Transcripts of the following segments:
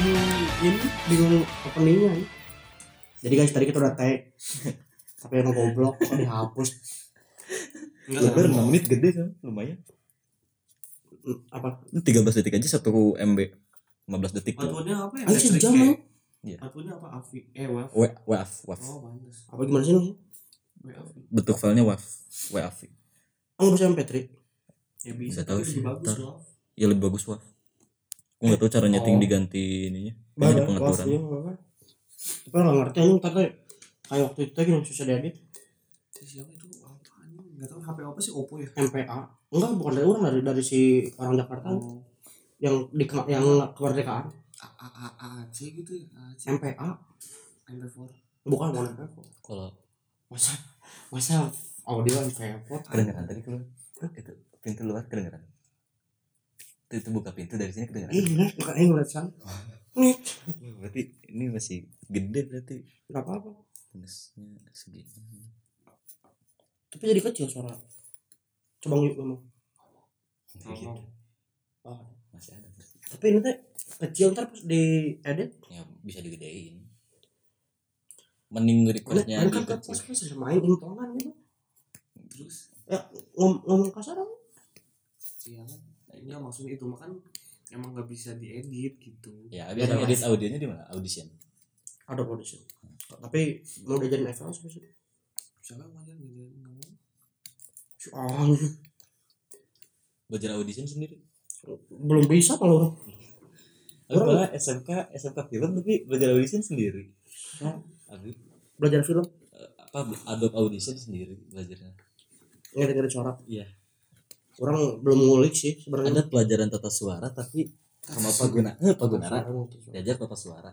ini bingung openingnya ya. jadi guys tadi kita udah tag tapi emang goblok kok dihapus enggak Lebar lah 6 menit gede kan lumayan apa 13 detik aja 1 MB 15 detik tuh Outputnya apa ya? Ayo sejam ya? ya Iya. Outputnya apa? AVI? Eh, WAV. W- WAV WAV Oh, apa gimana sih lu WAV. bentuk filenya WAV WAV oh bisa MP3 Ya bisa, tahu tapi sih, ya lebih bagus WAV gue nggak tahu cara nyeting Oh. diganti ininya ini Baru, pengaturan iya, apa. Tapi orang ngerti anjing ntar teh kayak waktu itu lagi yang susah diedit siapa itu? Apa anjing? Nggak tahu HP apa sih? Oppo ya? MPA. Enggak bukan dari orang dari dari si orang Jakarta Oh. yang di ke- yang kemerdekaan A- A- A- AAC gitu ya? MPA MP4. bukan bukan MPA kalau masa masa audio MPA kedengeran tadi keluar itu pintu luar kedengeran itu, buka pintu dari sini kedengeran Ih, bener, bukan yang ngeliat sana. Nih, berarti ini masih gede berarti nggak apa-apa. minusnya segini Tapi jadi kecil suara. Coba ngomong ngomong. gitu. Oh. masih ada. Tapi ini teh kecil ntar pas di edit. ya bisa digedein mending recordnya Ini kan di kan pas pas main impongan gitu. Terus? Ya ngom ngomong kasar apa? Iya kan? Nah, ini yang maksudnya itu mah kan emang nggak bisa diedit gitu. ya biasa Ya, edit audionya di mana audition Ada audition. Tapi mau diajarin FL sih ngajarin kamu? Si orang belajar audition sendiri belum bisa kalau Aku Orang- malah SMK SMK film tapi belajar audition sendiri Hah? Aduh, belajar film apa Adobe Audition sendiri belajarnya ngedit-ngedit suara. Iya. Orang belum ngulik sih sebenarnya. ada pelajaran tata suara tapi sama Pak Guna eh Gunara. Diajar tata suara.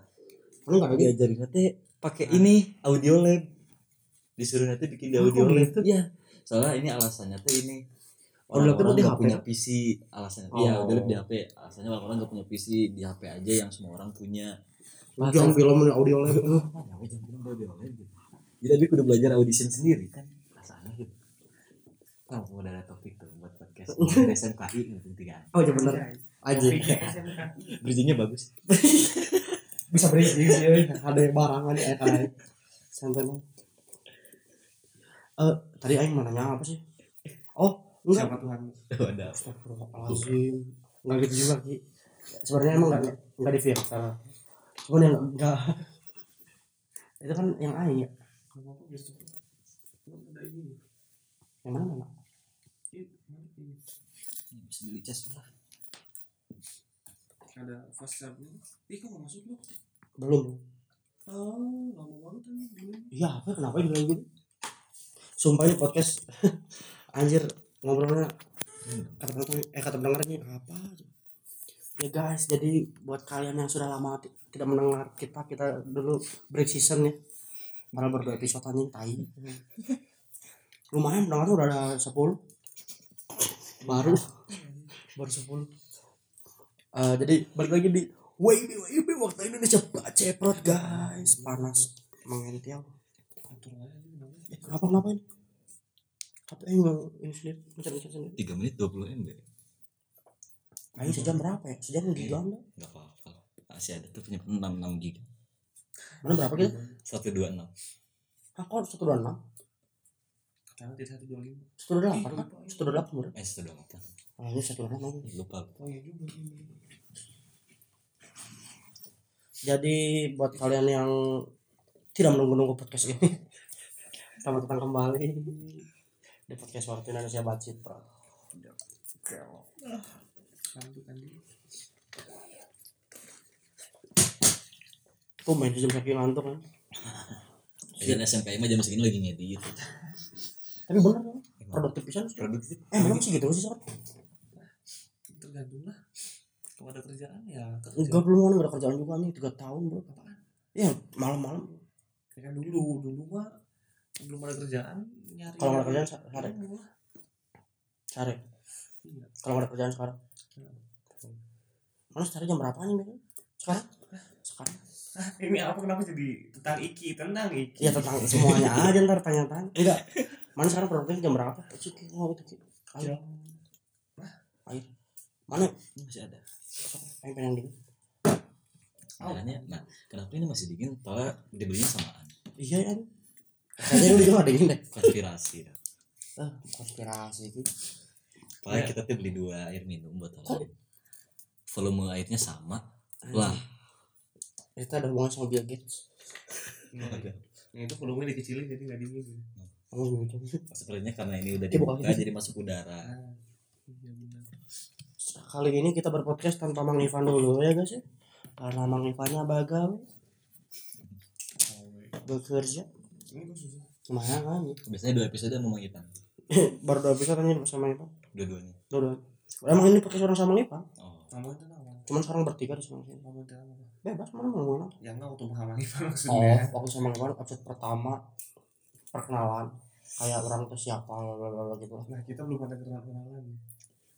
Kan enggak diajarin nanti pakai ini audio lab. Disuruh nanti bikin di Oh, audio lab. gitu? iya. Soalnya ini alasannya tuh ini tuh orang-orang nggak HP? punya PC alasannya iya Oh. audio lab di HP alasannya orang-orang nggak punya PC di HP aja yang semua orang punya. Jangan film audio lab. Apa ya jangan bilang audio lab gitu. Jadi abi udah belajar audition sendiri kan. Rasanya gitu. Topik tuh. buat podcast SMKI tiga Oh iya bener. Aja. bridgingnya bagus Bisa berisi sih. Ada yang barangan ya kayak sampai nang. Eh tadi aing mau nanya apa sih? Oh, enggak. Siapa Tuhan? ada Astagfirullahaladzim Enggak gitu juga Ki Sebenarnya emang enggak, enggak di filter Cuman yang enggak Itu kan yang aing ya gitu? Yang mana mana? Ih, mana ini? Bisa beli cas lah. Ada fast charging. Ih, kok nggak masuk lu? Belum. Oh, lama banget dulu. Iya apa? Kenapa dibilang gitu Sumpah ini podcast. Anjir ngobrolnya kata penonton eh kata pendengarnya apa? Ya guys jadi buat kalian yang sudah lama ti- tidak mendengar kita kita dulu break season ya. Malah berdua episode anjing tai. Lumayan pendengarnya udah ada 10 baru baru 10 Eh jadi balik lagi di WIB WIB waktu Indonesia ceprot guys. Panas. Mengentil eh, kenapa kenapa ini? Apa yang ini sendiri mencari sendiri 3 menit 20 MB Ayo sejam berapa ya? Sejam giga anda? nggak apa-apa masih ada. Tuh punya 6 6 giga Mana berapa gitu? 126 Ah kok satu dua enam? Karena tidak satu dua lima. Satu dua delapan kan? Satu dua delapan eh 128 Ah ini satu dua enam. lupa Oh iya juga ini. Jadi buat kalian yang tidak menunggu-nunggu podcast ini, selamat datang kembali di podcast Waktu Indonesia Bacit Bro. Tuh main sejam kaki ngantuk kan? Kalian SMK mah jam segini lagi ngedit Tapi bener kan? Produktif sih. produktif Eh memang sih gitu sih sobat. Tergantung lah. Kalau ada kerjaan ya kerja. Enggak belum kan ada kerjaan juga nih tiga tahun bro. Apaan? Ya malam-malam. Ya kan dulu dulu mah belum ada kerjaan nyari. Kalau ada kerjaan sa- sare, Iya. sare. Iya. Kalau ada kerjaan sekarang. Mana sare jam berapa nih? Sekarang? Sekarang? Ini apa kenapa jadi tentang iki tentang iki Iya tentang semuanya aja ntar tanya-tanya. Enggak. Mana sekarang produknya jam berapa? Cik, mau itu jam. Mana? masih ada Pengen pengen dingin. Makanya, nah kenapa ini masih dingin? Padahal dibelinya samaan. iya ya kayaknya lu juga gini deh Konspirasi. ah konspirasi gitu Padahal Iya. kita tuh beli dua air minum botol lain. Volume airnya sama. Lah, itu ada hubungan sama Bill Gates Nah, yang itu volumenya dikecilin jadi nggak dingin. oh gitu sebenarnya karena ini udah dibuka jadi masuk udara. Ah, iya benar. Kali ini kita berpodcast tanpa Mang Ivan dulu ya guys ya. Karena Mang Ivannya bagal. Bekerja. Lumayan kan Biasanya dua episode sama Mang Ipan. baru dua episode aja sama Ivan. Dua-duanya. dua dua emang ini podcast orang sama Ivan? Oh. Cuman sekarang bertiga di sana sini bebas mana mau ngomongin apa? Ya enggak untuk menghalangi Pak oh maksudnya. waktu sama Ivan episode pertama perkenalan. Kayak orang itu siapa gitu. Nah kita belum ada kenalan-kenalan.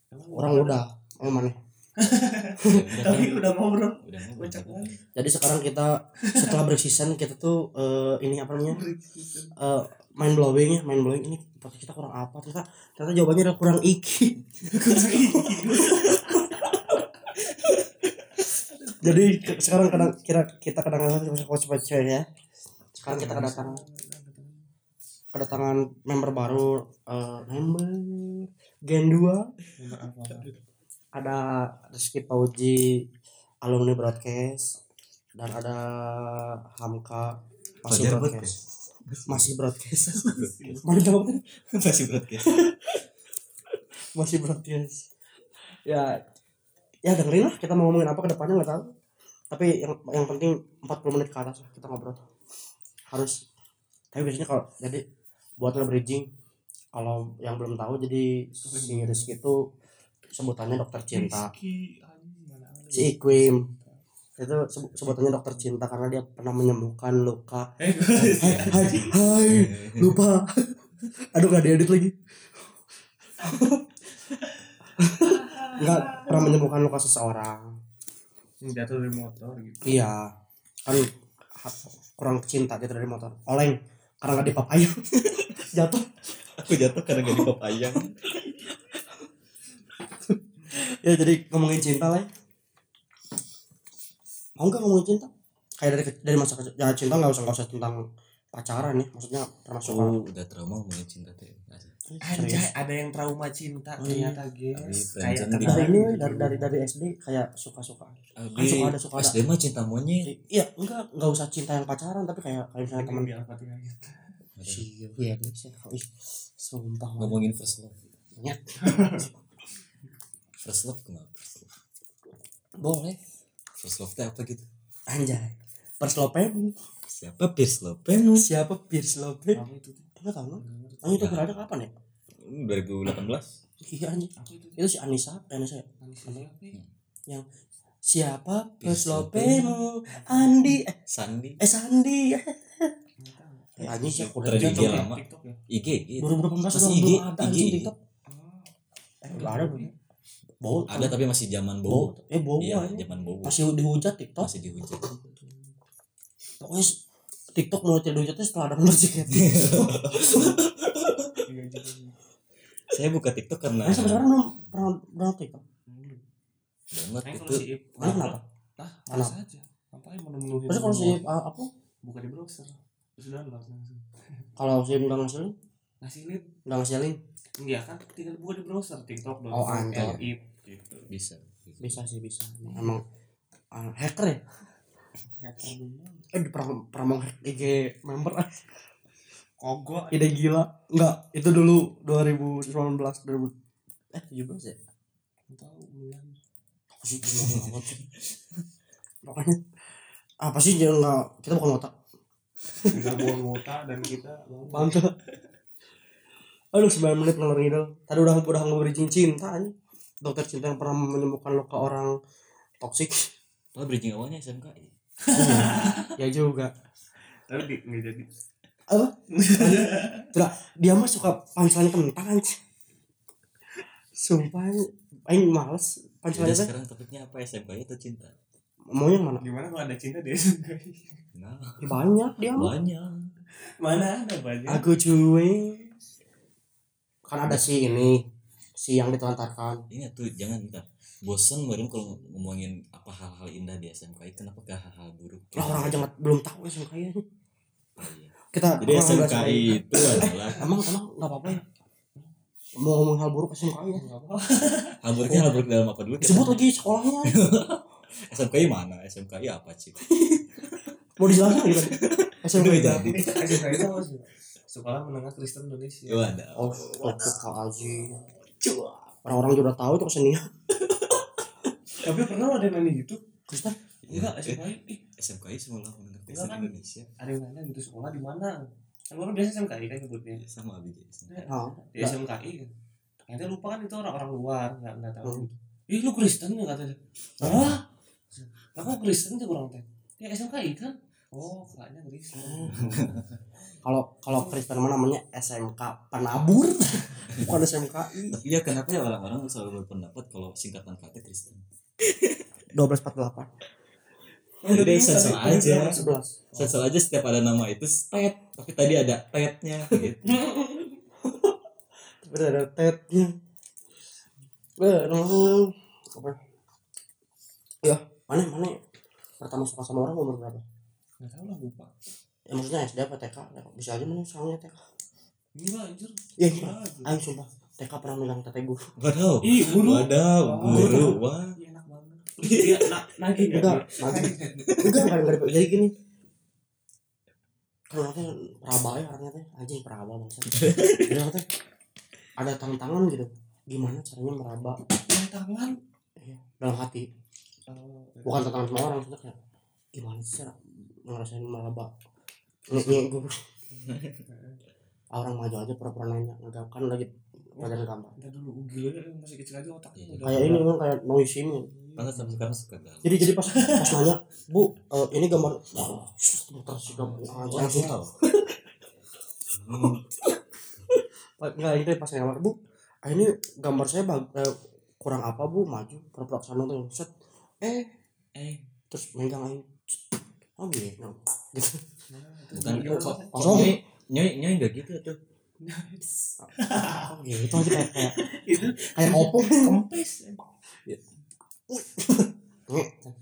Orang udah. emang mana? Udah Tapi udah ngobrol. Udah ngobrol. Jadi sekarang kita setelah berseason kita tuh eh, ini apa namanya? Eh mind blowing ya mind blowing. Ini podcast kita kurang apa? Ternyata ternyata jawabannya adalah kurang iki. Jadi sekarang kadang kira kita kadang-kadang coach coach ya. Sekarang kita kedatangan kedatangan member baru eh, member Gen 2 Member apa? ada Rizky Pauji alumni broadcast. Dan ada Hamka masih Fajar broadcast. masih broadcast. Mana jawab tadi? Masih broadcast. masih broadcast. Ya ya dengerin lah kita mau ngomongin apa ke depannya nggak tahu. Tapi yang yang penting 40 menit ke atas lah kita ngobrol. Harus tapi biasanya kalau jadi buat bridging kalau yang belum tahu jadi si Rizky itu sebutannya dokter cinta. Rizky, ada. si Iquim itu sebu- sebutannya dokter cinta karena dia pernah menyembuhkan luka. Eh, hai hai, hai lupa. Aduh gak diedit lagi. Nggak pernah menyembuhkan luka seseorang. Jatuh dari motor gitu. iya. Kan kurang cinta dia dari motor. Oleng karena nggak dipapayun jatuh Aku jatuh karena gak dipop ayam. ya jadi ngomongin cinta lah ya. mau nggak ngomongin cinta kayak dari dari masa kecil ya cinta nggak usah nggak usah tentang pacaran ya maksudnya termasuk Oh, udah trauma ngomongin cinta tuh. ya. Anjay, ada yang trauma cinta Oh, iya. ternyata guys. Kayak di- kenal. ini dari dari dari SD kayak suka suka Abi, suka ada, suka ada. SD mah cinta monyet. iya enggak enggak usah cinta yang pacaran tapi kayak kayak misalnya teman biar gitu. Iya sih ih sumpah ngomong Ngomongin first love. Nyet. First love kenapa? First love, boleh first love teh apa gitu? anjay perslopen Siapa Pierce Lopenu? siapa Pierce Lopen Apa itu? tuh? enggak tahu oh itu berada kapan ya 2018. iya anjing itu? si Anissa eh, Anissa ya? Manis siapa? siapa Pierce Perslopenu Andi eh, Hmm. Sandi. eh Sandi eh Nggak tahu. Eh, anjing sih aku IG TikTok lama. Ya? IG. 2018 Masih IG, belum ada anjing IG. TikTok eh ada belum bau Ada tapi masih zaman bau eh bau Iya, anjing. zaman bowo. masih dihujat TikTok Masih dihujat. pokoknya TikTok mulai dihujatnya setelah ada nomor Iya juga. Saya buka TikTok karena Nah, sampai sekarang belum pernah pernah TikTok banget itu Mana kenapa ah, Kenapa? malas aja. Ngapain menemunuhin Terus kalau si semua? ah, apa buka di browser. Terus download langsung. kalau nggak ngasih link Ngasih link. nggak ngasih link Iya kan? Tinggal buka di browser TikTok Oh, anjay. Ip gitu. bisa. bisa. Sih bisa. Emang. Ah, hacker ya? Hacker eh di pernah pernah mau hack IG member. Ah. Kogok ide gila. Enggak itu dulu 2019 2000 eh 17 ya? Tahu bulan. apa sih? Apa sih jangan nggak kita bukan otak Tinggal buang mota dan kita bangga aduh 9 menit ngalor ngidul. Tadi udah udah ngeberi cinta aja dokter cinta yang pernah menyembuhkan luka orang toksik. Oh, bridging awalnya SMK. ya? Juga. Tapi di, nggak jadi. apa? Tidak, dia mah suka punchline kentang sumpah aing males punchline teh sekarang topiknya apa? SMK atau cinta? Mau yang mana Gimana kalau ada cinta dia? Nah, Ya, banyak dia mah banyak. Mana ada banyak. aku cuy kan ada si ini si yang ditelantarkan Ini tuh jangan bentar. bosan kemarin kalau ngomongin apa hal-hal indah di SMKI kenapa gak hal-hal buruk lah orang aja nggak belum tahu SMKI aja. Oh, iya. kita jadi SMKI itu adalah emang emang nggak apa-apa ya mau ngomong hal buruk SMKI ya Nggak apa hal buruknya hal buruk dalam apa dulu disebut lagi sekolahnya SMKI mana? SMKI apa sih mau dijelasin gitu SMKI itu Udah, apa? SMK itu apa sih sekolah menengah Kristen Indonesia. Wadah. oh TPK aja orang-orang juga tahu itu kesenian. Tapi pernah ada yang nanya gitu? Kristen? Enggak SMK ih SMKI sekolah menengah Enggak Kristen kan? Indonesia. Ada yang nanya gitu sekolah di mana? Kan orang biasa SMKI kan nyebutnya. Ya, sama abis ah di SMKI kan. Ternyata lupa kan itu orang-orang luar nggak nggak tahu Hmm. ih lu Kristen ya katanya. Ah aku Kristen tuh kurang teh. Ya SMKI kan oh kakaknya Kristen. Kalau kalau Kristen mah namanya SMK penabur. Bukan SMKI iya kenapa ya orang-orang selalu berpendapat kalau singkatan kata Kristen? 1248 Jadi sensor aja. 11 Sensor aja setiap ada nama itu tet. Tapi tadi ada tetnya gitu. Tapi ada tetnya. Eh apa ya mana mana pertama suka sama orang umur berapa? Nggak tahu lah lupa. Ya maksudnya SD apa TK Ya, bisa aja mana soalnya TK enggak anjir. Iya, anjir. ayo sumpah TK pernah megang tete guru. Waduh ih guru. Waduh Guru. Wah. Iya, enak banget. Iya na nagih. Nggak enggak lagi enggak enggak enggak jadi gini. Kalau nanti peraba ya orangnya teh anjing peraba bangsa jadi nanti ada tantangan gitu. Gimana caranya meraba? Yang tangan iya, dalam hati. Oh, bukan tantangan semua orang maksudnya kayak gimana sih cara ngerasain meraba. Gue orang maju aja pura-pura nanya. Enggak kan lagi badan gampang. Entar dulu gila ya masih kecil aja otaknya kayak ini kan kayak noisy ini. Karena sampai sekarang suka galau. Jadi jadi pas pas nanya bu eh, ini gambar oh, terus juga aja langsung Wow Hmm, enggak ini pas nanya bu ah, ini gambar saya bag- eh, kurang apa bu? Maju pura-pura ke sana tuh. Set eh Eh. terus megang aja oh gitu gitu. Nah, itu Bukan kok. Kosong. Nyoi Nyoi Nyoi gak gitu tuh. Oh gitu aja kayak kayak itu kayak opung kempes. Nge.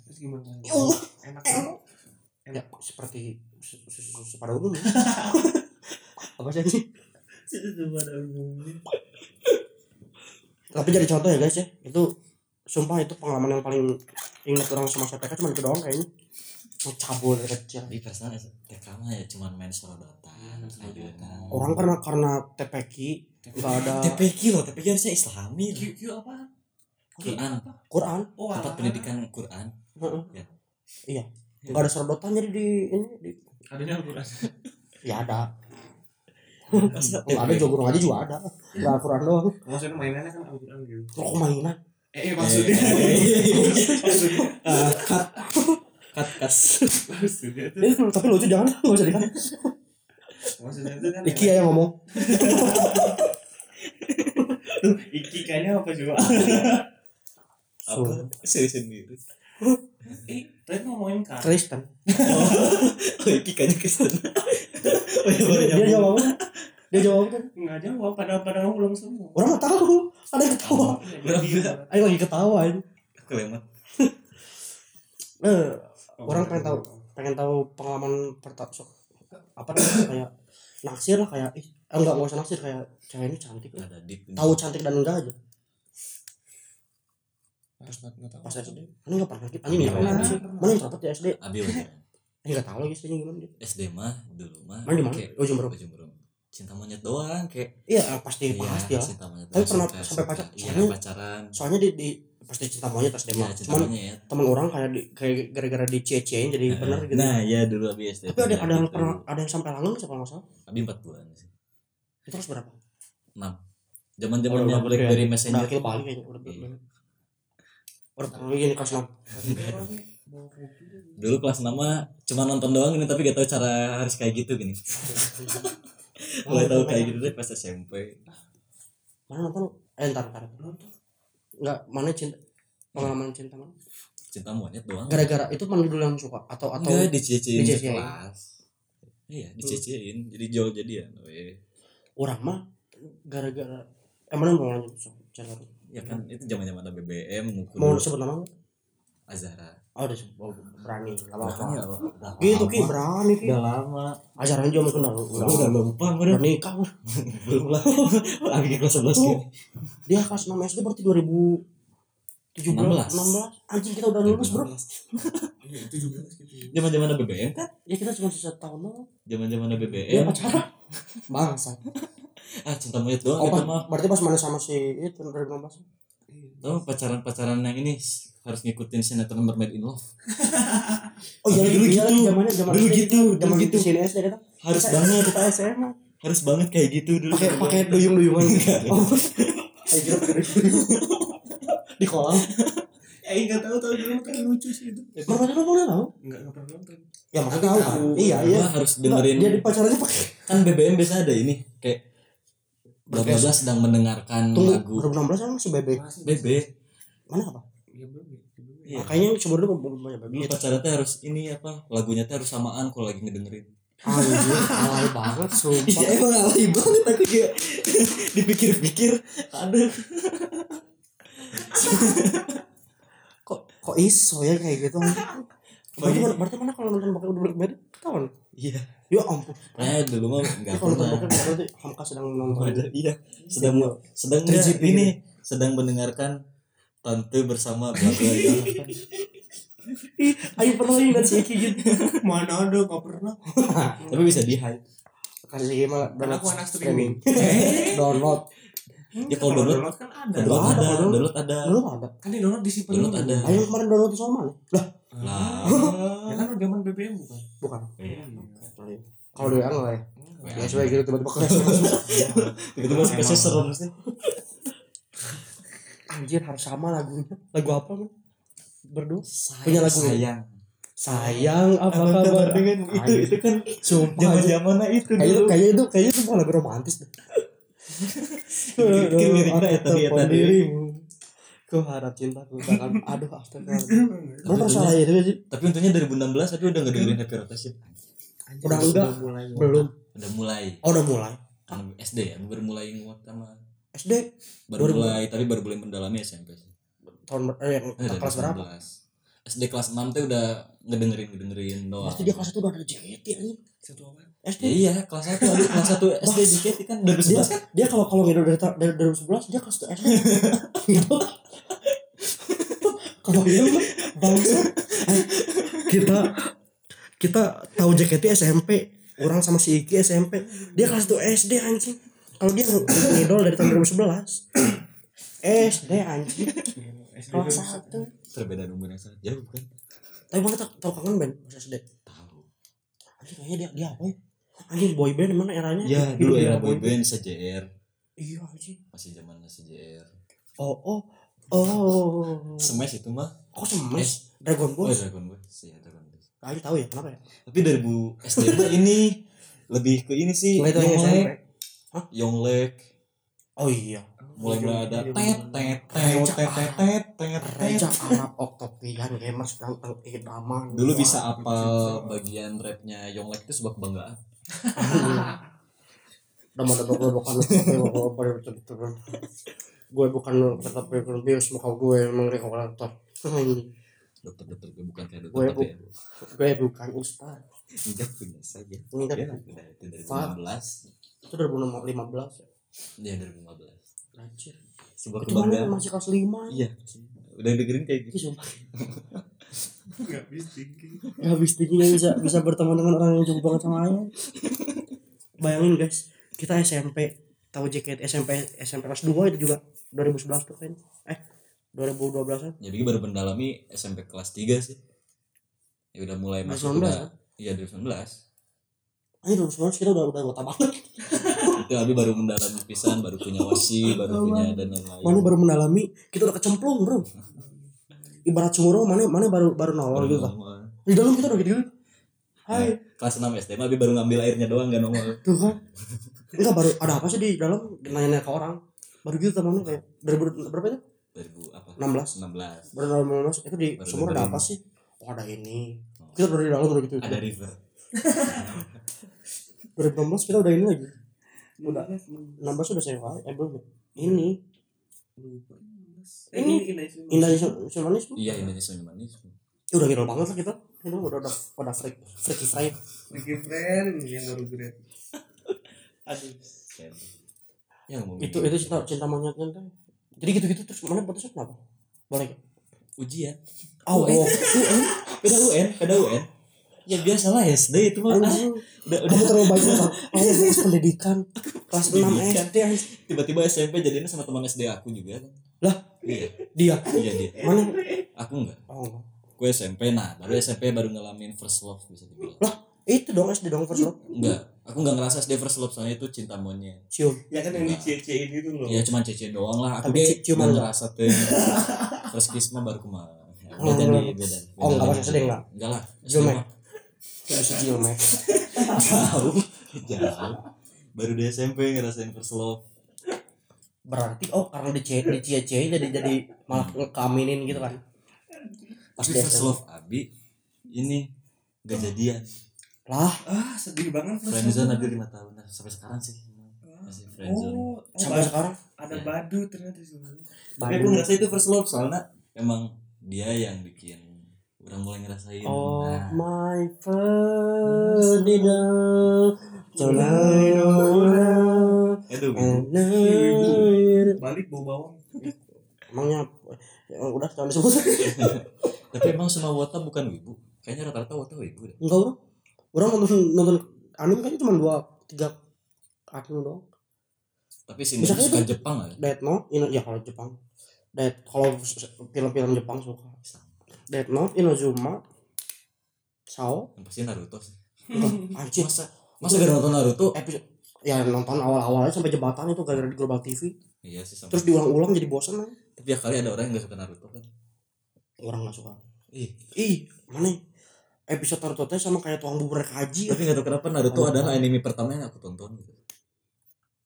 terus gimana? Enak ya seperti se- se- se- se- pada umumnya. Apa sih ini itu pada umumnya. Tapi jadi contoh ya guys ya. Itu sumpah itu pengalaman yang paling ingat orang semasa TK cuma itu doang kayaknya. Mau cabul kecil. Tapi perasaan TK mah ya cuman main sorodotan Iya, main sorodotan. ayunan. orang karena karena TPQ nggak ada TPQ loh TPQ harusnya islami. Q Q apa? Quran. Quran. Oh tempat alah. pendidikan Quran. Heeh. Ya. iya. Nggak ada serodotan jadi di ini di, adanya Al-Quran ya ada. Masa nggak ada guru aja juga ada. Nggak Quran doang. Maksudnya mainannya kan Al-Quran gitu. Kok mainan eh, eh maksudnya maksudnya Eh, cut cut cut maksudnya tuh ini tapi lucu jangan nggak usah dikat maksudnya tuh kan Iki ya yang ngomong Iki kayaknya apa coba apa sendiri sendiri eh tadi ngomongin kan Kristen oh iki kayaknya Kristen oh iya dia jawab dia jawab kan? Nggak jawab pada pada ngulang semua. Orang nggak tahu ada yang ketawa. Iya, jadi- ayo lagi ketawa ini kelemat eh Oh, Orang pengen tahu. pengen tahu pengalaman pertama apa namanya kayak naksir lah kayak ih eh, enggak nggak usah naksir kayak cewek ini cantik. Ada deep tahu cantik dan enggak aja. Pas nggak tahu. pas SD ini nggak pernah gitu anjing nggak pernah sih. Mana yang cepet ya SD abi wajar eh nggak tahu lagi sih gimana dia. SD mah dulu mah. Main di mana? Oh, Jember. Cinta monyet doang kayak iya pasti iya, pasti lah. cinta monyet Tapi pernah suka- sampai pacar- iya soalnya- pacaran. soalnya di, di pasti cinta monyet iya mah cinta cuman monyet. teman orang kayak di, kayak gara-gara di cie jadi Nah, bener gitu. Nah iya dulu abi SD tapi ada ada yang gitu. pernah ada yang sampai langgeng siapa nggak salah? Abi empat bulan sih. Itu terus berapa? Enam. Zaman zamannya Udah, boleh udah, dari udah messenger. akhir balik kayaknya udah Iya. udah udah udah ini kelas enam. Dulu kelas nama cuma nonton doang ini tapi gak tahu cara harus kayak gitu gini mulai tahu kayak gitu deh. pas SMP mana nonton? Eh ntar ntar Nonton. nggak mana cinta? Pengalaman cinta mana? Cinta monyet doang. Gara-gara itu mana dulu yang suka? Atau atau enggak dicecein di kelas. Iya dicecein jadi jauh jadian weh orang mah gara-gara eh mana so, cara ya kan itu zaman zaman BBM ngukur mau sebut nama? Azara oh udah oh, berani. Nggak apa-apa. Gitu ki berani ki. Udah lama. Ajaran juga mungkin udah udah, udah lupa gue udah nikah belum lah. Lagi kelas 11 Tuh. kan dia kelas 6 SD berarti 2017 16 anjing kita udah lulus bro. Iya, itu juga gitu. zaman zaman BBM kan? Ya kita cuma sisa tahun doang. Zaman zaman dia BBM pacaran bangsa. Ah cinta monyet doang oh, itu pas, mah. Berarti pas mana sama si itu 2016 Tahu pacaran-pacaran yang ini harus ngikutin sinetron Mermaid in Love. oh iya Dulu iya, gitu. zamannya zaman Dulu gitu, dulu zaman gitu. gitu sini SD kita Harus banget, kita SMA harus banget kayak gitu dulu. pakai pakai duyung duyungan oh kayak gitu di kolam Eh enggak tahu tahu dulu kan lucu sih itu. mana mana boleh tahu Enggak enggak pernah nonton. ya maksudnya tahu kan iya iya harus dengerin. dia di pacarannya pakai Kan BBM biasa ada ini kayak bla bla bla sedang mendengarkan tunggu lagu 2016 kan masih bebe. BB. mana apa Iya, ya. ya. Iya. makanya itu belum punya bebe Dulu pacaran teh harus ini apa? Lagunya teh harus samaan kalau lagi ngedengerin. anjir alay banget sumpah Iya emang alay banget aku kayak dipikir-pikir aduh kok kok iso ya kayak gitu berarti mana, berarti mana kalau nonton pakai udah bebe ketahuan iya ya ampun kayak dulu mah nggak kalau nonton pernah pakai berarti Hamka sedang nonton ada iya sedang sedang ini sedang mendengarkan tante bersama bla bla. Ih, ayo pernah ingat sih kayak gitu Mana ada enggak pernah. tapi bisa di hide sih mah Kan aku anak streaming. download. Ya kalau download kan ada. download ada, download? ada. Dulu ada Kan di download disimpan download dulu. ada. Ayo kemarin download sama mana lah. Lah. Ya kan zaman BBM bukan. bukan. Iya. kalau dia enggak ya ya sebagai gitu tiba-tiba keren tiba-tiba serem sih anjir harus sama lagunya lagu apa kan berdua Sayang, Punya lagu. sayang sayang apa apa kabar itu itu kan sumpah zaman zamannya itu kayaknya dulu kayaknya itu kayaknya itu lagu romantis deh liriknya ya tadi ya tadi. Ku harap cintaku takkan aduh astagfirullah Mana masalah itu sih? tapi untungnya 2016 tapi udah nggak dengerin happy rotation Udah enggak? mulai. Belum. udah mulai Oh udah mulai. kan SD ya baru mulai nguat sama SD baru 2000. mulai tapi baru mulai mendalami SMP sih tahun eh, yang Eh, kelas berapa? 19. SD kelas 6 tuh udah ngedengerin ngedengerin doang Berarti dia kelas satu udah ada JKT anjing. Satu apa? SD. ya iya kelas 1 aduh kelas 1 SD JKT kan Dia 2011 kan dia kalau kalau ngider dari dari 2011 dia kelas 1 SD. Gitu. Kalau itu bangsa Eh, kita kita tahu JKT SMP orang sama si Iki SMP dia kelas 2 SD anjing kalau dia ngidol dari tahun 2011 SD anjing. SD kelas satu. Perbedaan umur yang sangat jauh kan tapi mana tau, tau kangen band pas SD tahu. Anjing kayaknya dia dia apa ya? Anjing boy band mana eranya? Ya dulu era boy band. CJR iya anjing. Masih zaman CJR oh oh oh. Smash itu mah. Kok semes? Dragon oh Ball? Dragon Ball. Sih ya Dragon Ball. Kalian tahu ya kenapa ya? Tapi 2000 SD mah ini lebih ke ini sih Mulai SMP. Yonglek oh iya. Mulai mulai ada tet tet tet tet tet tet tet Reja Arab Oktopian Gamers ganteng idaman dulu bisa apal bagian rapnya Yonglek itu sebuah kebanggaan. Mau dapet gue bukan gue bukan tetap bius muka gue emang regulator dokter dokter gue bukan kayak Gue dokter tapi gue bukan ustad tidak punya saja kan ya udah itu dari 2015 itu 2015 ya ya dari 2015 anjir sebuah itu mana kebanggaan masih kelas 5 iya udah dengerin kayak gitu sumpah Enggak bisa thinking. Gak habis tinggi bisa bisa berteman dengan orang yang jauh banget sama ayah. Bayangin guys, kita SMP tahu JKT SMP SMP kelas 2 itu juga 2011 tuh kan. Eh 2012 kan. jadi baru mendalami SMP kelas 3 sih ya udah mulai masuk 2019, udah kan? iya 2019 Ayo 2019 kita udah udah gota banget. itu Abi baru mendalami pisan baru punya wasi baru punya dan lain-lain Mana baru mendalami, kita udah kecemplung, Bro. Ibarat sumur mana mana baru baru nongol gitu kan. Di dalam kita udah gitu. Hai, kelas 6 SD Abi baru ngambil airnya doang gak nongol tuh kan. Enggak baru ada apa sih di dalam nanya-nanya ke orang. Baru gitu temannya kayak 2000 berapa itu? 2000 apa 16. 16 baru dalam mas itu di Baru sumur ada apa sih oh ada ini kita udah di dalam udah gitu ada river 2016 kita udah ini lagi. Udah. 16 udah saya eh belum ya? ini. Eh, Ini, ini Indah Sulmanis iya Indonesia manis ya udah viral banget lah kita. Itu udah udah udah freak freaky fried Ricky Friend yang baru grade. Aduh. yang itu itu cinta cinta monyetnya tuh jadi gitu gitu terus mana putusnya? Kenapa? Boleh ujian. Oh, oh. beda UN beda UN ya biasa lah SD itu mah. Anjing. udah kamu udah. terlalu baik banget kamu fokus pendidikan. Kelas 6 Pendidikan. SD tiba-tiba SMP jadinya sama teman SD aku juga. Kan lah iya. dia? Iya dia. Mana? Aku enggak. Oh gue SMP nah baru SMP baru ngalamin first love bisa dibilang. Lah itu dong SD dong first love. Enggak. Aku enggak ngerasa SD first love soalnya itu cinta monyet. Cium. Ya kan yang dicie-ciein itu loh. ya cuman cece doang lah. Aku Tapi deh ci- ciuman enggak ngerasa tuh first kiss mah baru ke mana Oh, beda enggak. nih beda Oh, enggak, pas. SD enggak? enggak lah SD Cium, mah bisa cium ya jauh. Jauh. Baru di SMP ngerasain first love. Berarti oh karena di cie di cie jadi jadi malah keaminin gitu kan? Pas tapi di first love abi ini gak jadian. Lah. Ah, sedih banget. Friendzone ada lima tahun. Nah, sampai sekarang sih. Masih friendzone Oh, sampai oh, sekarang? ada badu ternyata di sini. tapi aku ngerasa itu first love soalnya emang dia yang bikin orang mulai ngerasain. Oh nah, my Ferdinand Tonight aduh Balik bau bawang. Emangnya ya, udah jangan disebut. Tapi emang semua wota bukan wibu. Kayaknya rata-rata wota wibu deh. Enggak bro Orang nonton nonton anime kan cuma dua tiga anime doang. Tapi sih suka. Jepang lah Death Note ya kalau Jepang. Death kalau film-film Jepang suka Death Note Inazuma Sao. Yang pasti Naruto sih. Anjir masa masa gak nonton Naruto? Episode ya nonton awal-awalnya sampai jembatan itu gara-gara di Global TV iya sih sampai terus diulang-ulang jadi bosan aja. tapi ya kali ada orang yang gak suka Naruto kan? Orang nggak suka. Ih. Ih mana ya? episode Naruto teh sama kayak tukang bubur kaji. Tapi gak tau kenapa Naruto Oh. adalah anime pertama yang aku tonton gitu.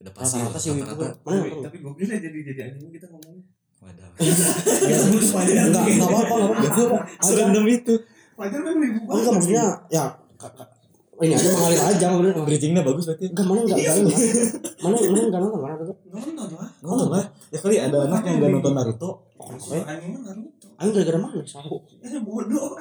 Udah pasti rata-rata sih wibu rata-rata mana Tapi, gue kira jadi jadi anime kita ngomongnya. Wadah ya enggak enggak apa-apa enggak apa-apa. Serendam itu. Fajar kan enggak maksudnya ya ini aja mengalir aja bener bridgingnya bagus berarti. Enggak mana enggak enggak enggak. Mana mana enggak nonton mana tuh Nonton lah. nonton lah ya kali ada anak yang gak nonton Naruto. Suka anime Naruto. Ayo gara-gara mana Eh bodoh.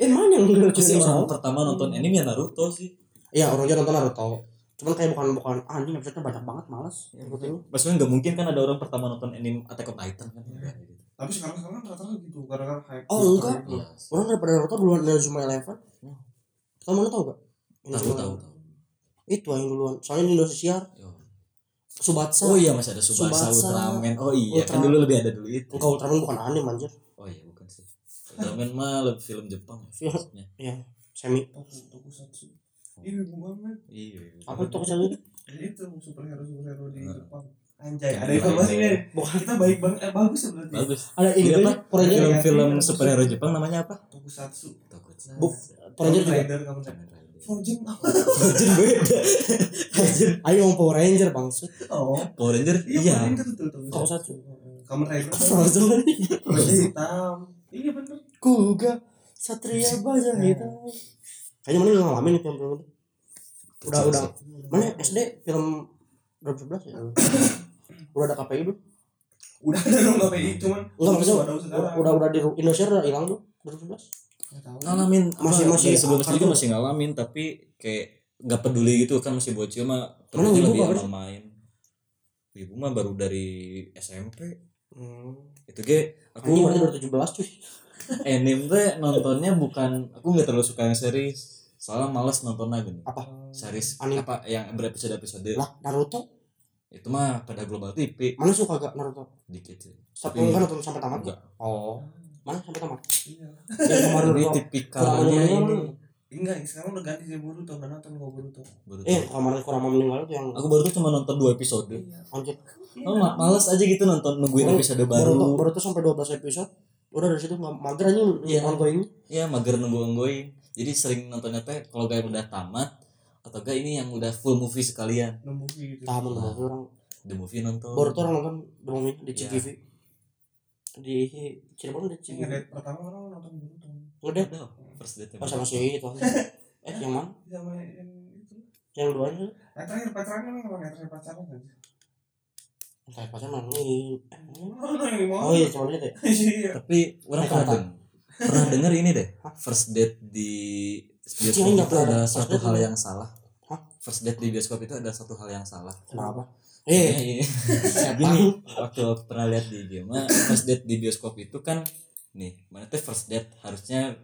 eh mana yang gara-gara pertama nonton anime ya Naruto sih. Ya orang aja nonton Naruto cuman kayak bukan bukan ah, anjing episode banyak banget malas ikutin maksudnya nggak mungkin kan ada orang pertama nonton anime Attack on Titan kan Nggak gitu. Tapi sekarang sekarang rata-rata gitu gara-gara hype. Oh, enggak. Iya. orang daripada Naruto duluan Inazuma Eleven kamu mana tahu gak tahu tahu tahu itu yang duluan soalnya di Indonesia Yo. Subatsa oh iya masih ada Subasa, Tsubasa. Ultraman oh iya kan Ultraman. dulu lebih ada dulu itu enggak Ultraman bukan anime anjir oh iya bukan sih Ultraman mah lebih film Jepang maksudnya. ya semi Toku tokusatsu. Ini wibu banget. iya iya. apa tuh kecil itu Ya, itu superhero superhero di Nah. Jepang. Anjay, ada di informasinya. Bible. bukan Kita baik banget, eh, bagus ya berarti. bagus ada ini Iya, apa. Poranger Film- film-film Iya. superhero Jepang namanya apa Tokusatsu. Tokusatsu Buk. Poranger juga Rider kamu. Forjun apa? Legend beda Legend ayo ngomong Power Ranger bangsat Oh. Power Ranger Iya, iya Power Ranger betul tuh. Tokusatsu. Kamen Rider. Frozen Raja hitam. Iya bener. kuga satria baja hitam kayaknya mana nggak ngalamin itu film itu udah udah. mana SD film 2011 ya? Udah ada KPI dulu Udah ada dong KPI cuman enggak maksudnya udah, udah udah di Indonesia udah hilang tuh 2011 Nggak tahu. ngalamin Masih- masih. Sebelum juga tuh. masih ngalamin tapi kayak nggak peduli gitu kan masih bocil mah. Mana peduli lebih sama main ibu mah baru dari SMP hmm. itu ge aku Anjing berarti 2017 cuy anime teh nontonnya bukan aku nggak terlalu suka yang series soalnya males nontonnya gitu apa? Series Anime. apa yang berepisode episode lah Naruto? Itu mah pada global TV mana suka gak Naruto? Dikit sih. Tapi- enggak nonton sampai tamat? enggak. Oh. Mana sampai tamat? Iya. Naruto. Tipikalnya ini. Enggak, sekarang udah ganti jadi Boruto, enggak nonton gua Boruto. baru eh kemarin Kurama meninggal itu yang aku baru tuh cuma nonton dua episode. Iya. anjir oh, ma- males aja gitu nonton nungguin episode baru. Baru baru tuh sampai 12 episode udah dari situ nggak mager aja Iya. ongoing Iya mager nunggu nungguin. Jadi sering nontonnya teh kalau gak udah tamat atau gak ini yang udah full movie sekalian. No movie gitu. tamu Nah. tuh orang The movie nonton. baru tuh orang nonton The Movie di Iya. CGV di Cirebon di CGV pertama orang nonton Boruto. udah Udah, first date. pas sama si itu eh yang mana Sama yang itu. yang duanya Eh terakhir pacaran emang yang terakhir pacaran? Kayak pacar mah ini. Mana yang mau? oh iya cuma lihat ya Iya. tapi orang pernah kereta. deng pernah denger ini deh first date di bioskop itu ada satu hal yang salah. Hah? first date di bioskop itu ada satu hal yang salah. Kenapa? Eh. Eh, setan gini waktu pernah lihat di game first date di bioskop itu kan nih mana tuh first date? Harusnya